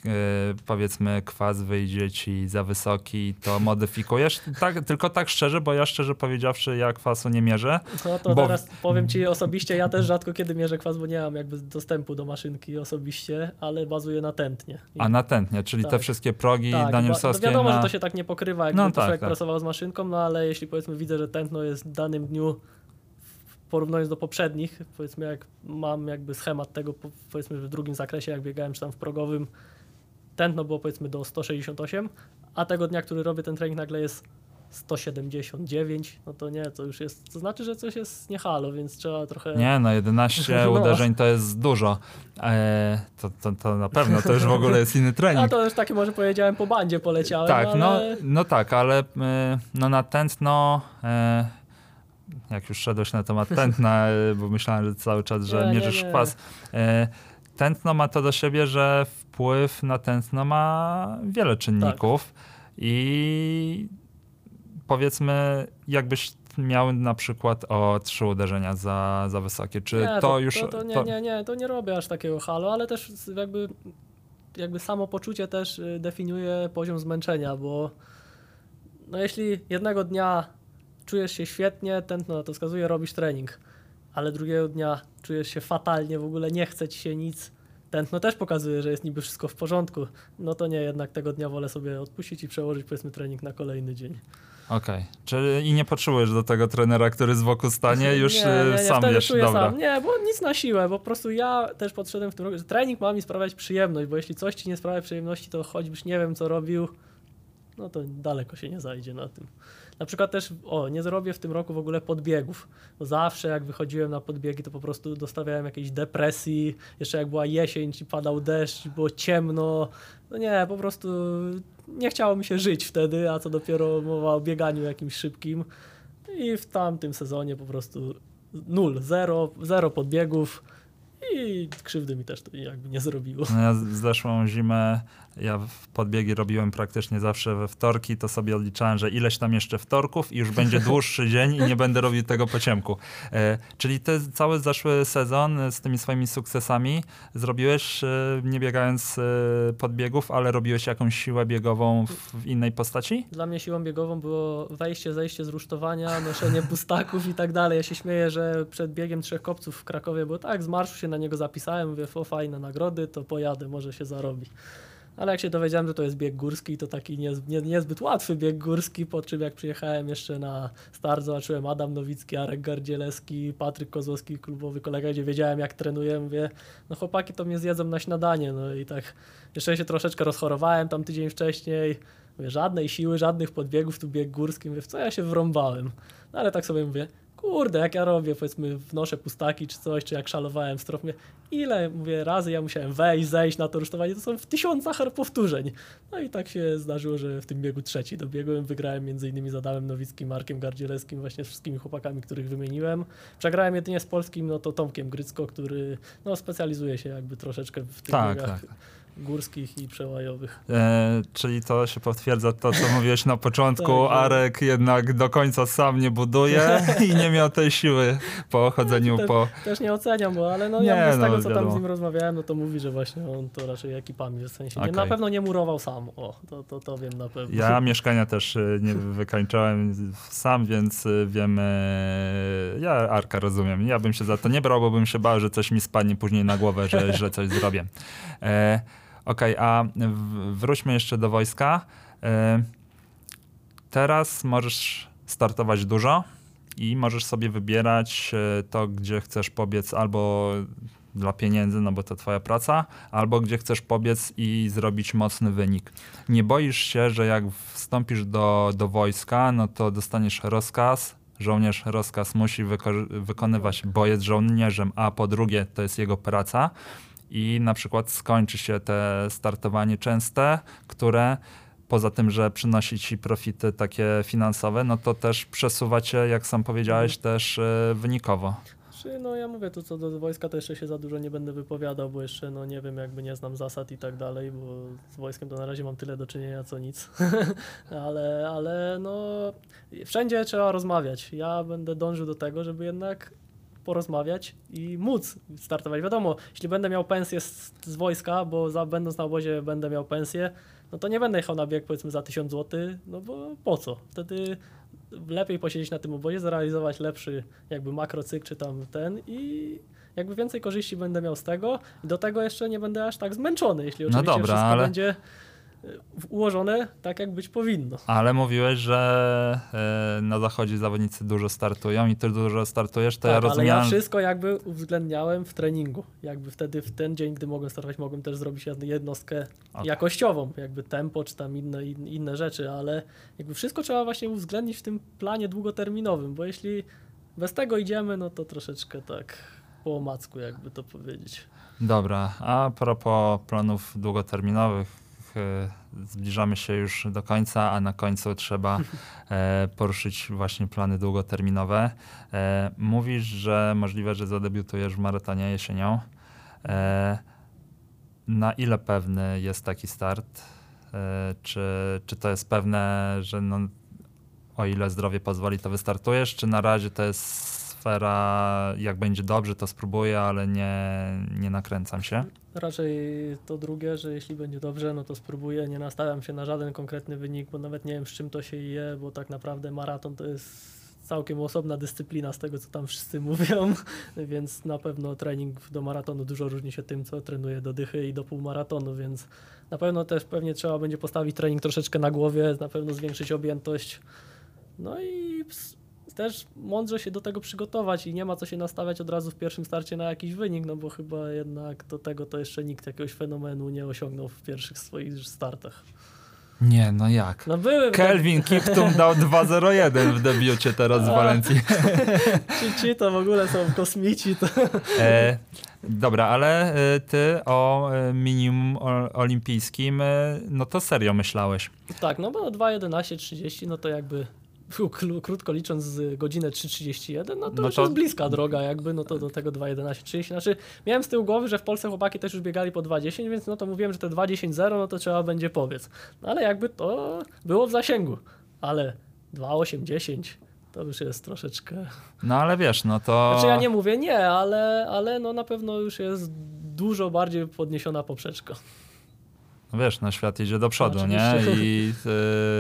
powiedzmy kwas wyjdzie ci za wysoki, to modyfikujesz? Tak, tylko tak szczerze, bo ja szczerze powiedziawszy, ja kwasu nie mierzę. No to Bo- teraz powiem ci osobiście, ja też rzadko kiedy mierzę kwas, bo nie mam jakby dostępu do maszynki osobiście, ale bazuję na tętnie. I A na tętnie, czyli te Tak. wszystkie progi tak, ba- no danielsowskie wiadomo, na... że to się tak nie pokrywa, jakby No tak, człowiek tak. pracował z maszynką, no ale jeśli powiedzmy widzę, że tętno jest w danym dniu porównując do poprzednich, powiedzmy jak mam jakby schemat tego po- powiedzmy w drugim zakresie, jak biegałem czy tam w progowym, tętno było powiedzmy do 168, a tego dnia, który robię ten trening nagle jest 179, no to nie, to już jest, to znaczy, że coś jest nie halo, więc trzeba trochę... Nie, no 11 *laughs* No. uderzeń to jest dużo. E, to, to, to na pewno, to już w ogóle jest inny *laughs* A trening. to już takie może powiedziałem po bandzie poleciałem, Tak, no, ale... no tak, ale e, no na tętno, e, jak już szedłeś na temat tętna, e, *laughs* bo myślałem, że cały czas, że Nie, nie, mierzysz nie. kwas. E, tętno ma to do siebie, że wpływ na tętno ma wiele czynników Tak. i powiedzmy, jakbyś miał na przykład o trzy uderzenia za, za wysokie, czy nie, to, już... To, to, nie, nie, nie, to nie robię aż takiego halo, ale też jakby, jakby samo poczucie też y, definiuje poziom zmęczenia, bo no jeśli jednego dnia czujesz się świetnie, tętno na to wskazuje, robisz trening, ale drugiego dnia czujesz się fatalnie, w ogóle nie chce ci się nic, tętno też pokazuje, że jest niby wszystko w porządku, no to nie, jednak tego dnia wolę sobie odpuścić i przełożyć powiedzmy trening na kolejny dzień. Okej, czyli i nie potrzebujesz do tego trenera, który z boku stanie, *laughs* już nie, nie, nie, sam wiesz, dobra. Sam. Nie, bo nic na siłę, bo po prostu ja też podszedłem w tym roku, że trening ma mi sprawiać przyjemność, bo jeśli coś ci nie sprawia przyjemności, to choćbyś nie wiem co robił, no to daleko się nie zajdzie na tym. Na przykład też, o, nie zrobię w tym roku w ogóle podbiegów, bo zawsze jak wychodziłem na podbiegi, to po prostu dostawiałem jakiejś depresji, jeszcze jak była jesień, czy padał deszcz, było ciemno, no nie, po prostu nie chciało mi się żyć wtedy, a co dopiero mowa o bieganiu jakimś szybkim. I w tamtym sezonie po prostu nul, zero, zero podbiegów i krzywdy mi też to jakby nie zrobiło. No ja zeszłą zimę, ja podbiegi robiłem praktycznie zawsze we wtorki, to sobie odliczałem, że ileś tam jeszcze wtorków i już będzie *laughs* dłuższy dzień i nie będę robił tego po ciemku. E, czyli ty cały zeszły sezon e, z tymi swoimi sukcesami zrobiłeś, e, nie biegając e, podbiegów, ale robiłeś jakąś siłę biegową w, w innej postaci? Dla mnie siłą biegową było wejście, zejście z rusztowania, noszenie pustaków i tak dalej. Ja się śmieję, że przed biegiem Trzech Kopców w Krakowie było tak, z marszu się na niego zapisałem, mówię, o fajne nagrody, to pojadę, może się zarobi. Ale jak się dowiedziałem, że to jest bieg górski, to taki niez, nie, niezbyt łatwy bieg górski, po czym jak przyjechałem jeszcze na start, zobaczyłem Adam Nowicki, Arek Gardzielewski, Patryk Kozłowski, klubowy kolega, gdzie wiedziałem jak trenuję, mówię, no chłopaki to mnie zjedzą na śniadanie, no i tak jeszcze się troszeczkę rozchorowałem tam tydzień wcześniej, mówię, żadnej siły, żadnych podbiegów, tu bieg górski, mówię, w co ja się wrąbałem? No ale tak sobie mówię, kurde, jak ja robię, powiedzmy, wnoszę pustaki czy coś, czy jak szalowałem w strofie, ile, mówię, razy ja musiałem wejść, zejść na to rusztowanie, to są w tysiącach powtórzeń. No i tak się zdarzyło, że w tym biegu trzeci dobiegłem, wygrałem między innymi z Adamem Nowickim, Markiem Gardzielewskim, właśnie z wszystkimi chłopakami, których wymieniłem. Przegrałem jedynie z polskim, no to Tomkiem Grycko, który no, specjalizuje się jakby troszeczkę w tych Tak, biegach tak. Górskich i przełajowych. E, czyli to się potwierdza to, co mówiłeś na początku. Tak, że- Arek jednak do końca sam nie buduje *laughs* i nie miał tej siły po chodzeniu te- po. Też nie oceniam, bo ale no Nie, ja z no, tego, co tam wiadomo. z nim rozmawiałem, no to mówi, że właśnie on to raczej ekipami, w sensie nie, Okej. na pewno nie murował sam, o, to, to, to wiem na pewno. Ja mieszkania też e, nie wykańczałem sam, więc e, wiem. e, Ja Arka rozumiem. Ja bym się za to nie brał, bo bym się bał, że coś mi spadnie później na głowę, że źle coś zrobię. E, Okej, a w- wróćmy jeszcze do wojska. E, Teraz możesz startować dużo i możesz sobie wybierać e, to, gdzie chcesz pobiec albo dla pieniędzy, no bo to twoja praca, albo gdzie chcesz pobiec i zrobić mocny wynik. Nie boisz się, że jak wstąpisz do, do wojska, no to dostaniesz rozkaz, żołnierz rozkaz musi wyko- wykonywać, bo jest żołnierzem, a po drugie to jest jego praca i na przykład skończy się te startowanie częste, które poza tym, że przynosi ci profity takie finansowe, no to też przesuwa cię, jak sam powiedziałeś, też e, wynikowo. Czy, no ja mówię, to co do wojska to jeszcze się za dużo nie będę wypowiadał, bo jeszcze no nie wiem, jakby nie znam zasad i tak dalej, bo z wojskiem to na razie mam tyle do czynienia co nic. *laughs* ale, ale no wszędzie trzeba rozmawiać. Ja będę dążył do tego, żeby jednak porozmawiać i móc startować. Wiadomo, jeśli będę miał pensję z, z wojska, bo za, będąc na obozie będę miał pensję, no to nie będę jechał na bieg powiedzmy za 1000 zł, no bo po co? Wtedy lepiej posiedzieć na tym obozie, zrealizować lepszy jakby makrocykl czy tam ten i jakby więcej korzyści będę miał z tego i do tego jeszcze nie będę aż tak zmęczony, jeśli No oczywiście dobra, wszystko ale- będzie ułożone tak, jak być powinno. Ale mówiłeś, że e, na zachodzie zawodnicy dużo startują i ty dużo startujesz, to ja tak, ale rozumiem. ja wszystko jakby uwzględniałem w treningu. Jakby wtedy w ten dzień, gdy mogłem startować, mogłem też zrobić jednostkę Okej. jakościową, jakby tempo czy tam inne, in- inne rzeczy, ale jakby wszystko trzeba właśnie uwzględnić w tym planie długoterminowym, bo jeśli bez tego idziemy, no to troszeczkę tak po omacku, jakby to powiedzieć. Dobra, a propos planów długoterminowych, zbliżamy się już do końca, a na końcu trzeba *laughs* e, poruszyć właśnie plany długoterminowe. E, mówisz, że możliwe, że zadebiutujesz w maratonie jesienią. E, na ile pewny jest taki start? E, czy, czy to jest pewne, że no, o ile zdrowie pozwoli, to wystartujesz, czy na razie to jest sfera, jak będzie dobrze, to spróbuję, ale nie, nie nakręcam się? Raczej to drugie, że jeśli będzie dobrze, no to spróbuję. Nie nastawiam się na żaden konkretny wynik, bo nawet nie wiem, z czym to się je, bo tak naprawdę maraton to jest całkiem osobna dyscyplina z tego, co tam wszyscy *laughs* mówią, więc na pewno trening do maratonu dużo różni się tym, co trenuję do dychy i do półmaratonu, więc na pewno też pewnie trzeba będzie postawić trening troszeczkę na głowie, na pewno zwiększyć objętość. No i też mądrze się do tego przygotować i nie ma co się nastawiać od razu w pierwszym starcie na jakiś wynik, no bo chyba jednak do tego to jeszcze nikt jakiegoś fenomenu nie osiągnął w pierwszych swoich startach. Nie, no jak? No były Kelvin Kichtum dał 2.01 w debiucie teraz w A. Walencji. *laughs* ci, ci to w ogóle są kosmici. To... E, dobra, ale e, ty o e, minimum olimpijskim, e, no to serio myślałeś. Tak, no bo 2.11.30, no to jakby krótko licząc z godzinę 3.31, no to No już to- jest bliska droga jakby, no to do tego 2.11.30. Znaczy miałem z tyłu głowy, że w Polsce chłopaki też już biegali po 2.10, więc no to mówiłem, że te 2.10.0 no to trzeba będzie powiedz. No ale jakby to było w zasięgu, ale 2.8.10 to już jest troszeczkę... No ale wiesz, no to... Znaczy ja nie mówię nie, ale, ale no na pewno już jest dużo bardziej podniesiona poprzeczka. No Wiesz, no świat idzie do przodu, No, nie? I,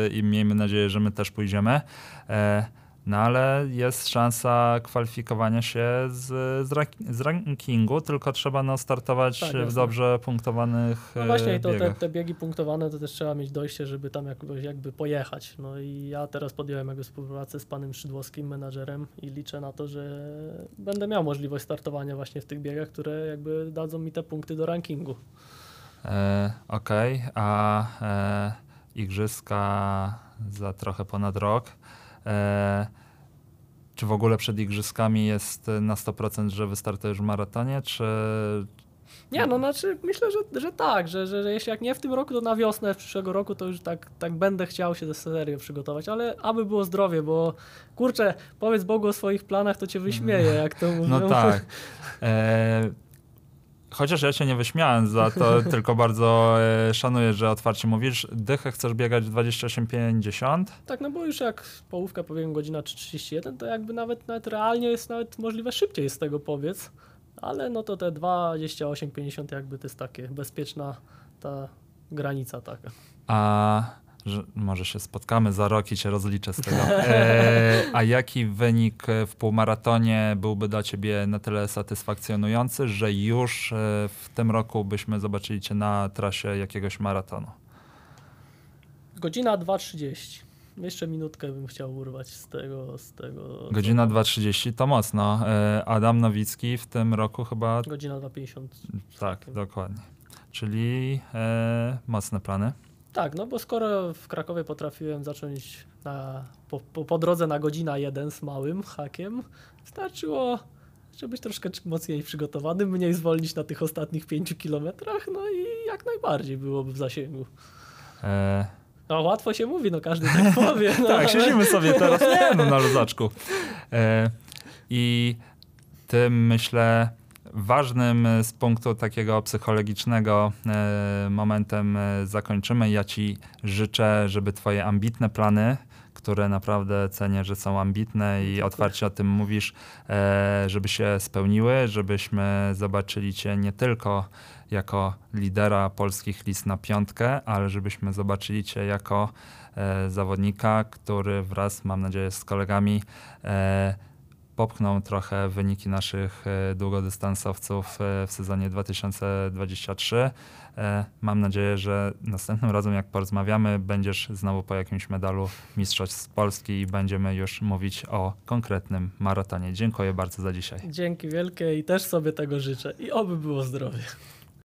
y, I miejmy nadzieję, że my też pójdziemy. E, No ale jest szansa kwalifikowania się z, z, z rankingu, tylko trzeba no, startować Tak, w dobrze punktowanych No e, właśnie, i to te, te biegi punktowane to też trzeba mieć dojście, żeby tam jakby, jakby pojechać. No i ja teraz podjąłem jakby współpracę z panem Szydłowskim, menadżerem i liczę na to, że będę miał możliwość startowania właśnie w tych biegach, które jakby dadzą mi te punkty do rankingu. E, Okej, a e, igrzyska za trochę ponad rok. E, czy w ogóle przed igrzyskami jest na 100%, że wystartujesz w maratonie, czy Nie, no znaczy myślę, że, że tak, że, że, że jeśli jak nie w tym roku, to na wiosnę przyszłego roku to już tak, tak będę chciał się serio przygotować, ale aby było zdrowie, bo kurczę, powiedz Bogu o swoich planach, to cię wyśmieje, jak to mówią. No tak. *laughs* E, chociaż ja się nie wyśmiałem za to, *laughs* tylko bardzo e, szanuję, że otwarcie mówisz. Dychę chcesz biegać w 28,50? Tak, no bo już jak połówka powiem godzina 3.31, to jakby nawet, nawet realnie jest nawet możliwe szybciej z tego powiedz, ale no to te 28.50 jakby to jest takie bezpieczna ta granica taka. A że może się spotkamy za rok i cię rozliczę z tego. *laughs* E, a jaki wynik w półmaratonie byłby dla ciebie na tyle satysfakcjonujący, że już e, w tym roku byśmy zobaczyli cię na trasie jakiegoś maratonu? Godzina 2.30. Jeszcze minutkę bym chciał urwać z tego, z tego. Godzina co- 2.30 to mocno. E, Adam Nowicki w tym roku chyba Godzina 2.50. Tak, dokładnie. Czyli e, mocne plany. Tak, no bo skoro w Krakowie potrafiłem zacząć na, po, po, po drodze na godzina 1 z małym hakiem, wystarczyło, żeby być troszkę mocniej przygotowanym, mniej zwolnić na tych ostatnich 5 kilometrach, no i jak najbardziej byłoby w zasięgu. E, No łatwo się mówi, no każdy tak *laughs* powie. No, tak, ale- siedzimy sobie teraz nie, no, na luzaczku. E, I tym myślę ważnym z punktu takiego psychologicznego e, momentem e, zakończymy. Ja ci życzę, żeby twoje ambitne plany, które naprawdę cenię, że są ambitne i otwarcie o tym mówisz, e, żeby się spełniły, żebyśmy zobaczyli cię nie tylko jako lidera polskich list na piątkę, ale żebyśmy zobaczyli cię jako e, zawodnika, który wraz, mam nadzieję, z kolegami e, popchnął trochę wyniki naszych e, długodystansowców e, w sezonie 2023. E, Mam nadzieję, że następnym razem, jak porozmawiamy, będziesz znowu po jakimś medalu Mistrzostw Polski i będziemy już mówić o konkretnym maratonie. Dziękuję bardzo za dzisiaj. Dzięki wielkie i też sobie tego życzę. I oby było zdrowie.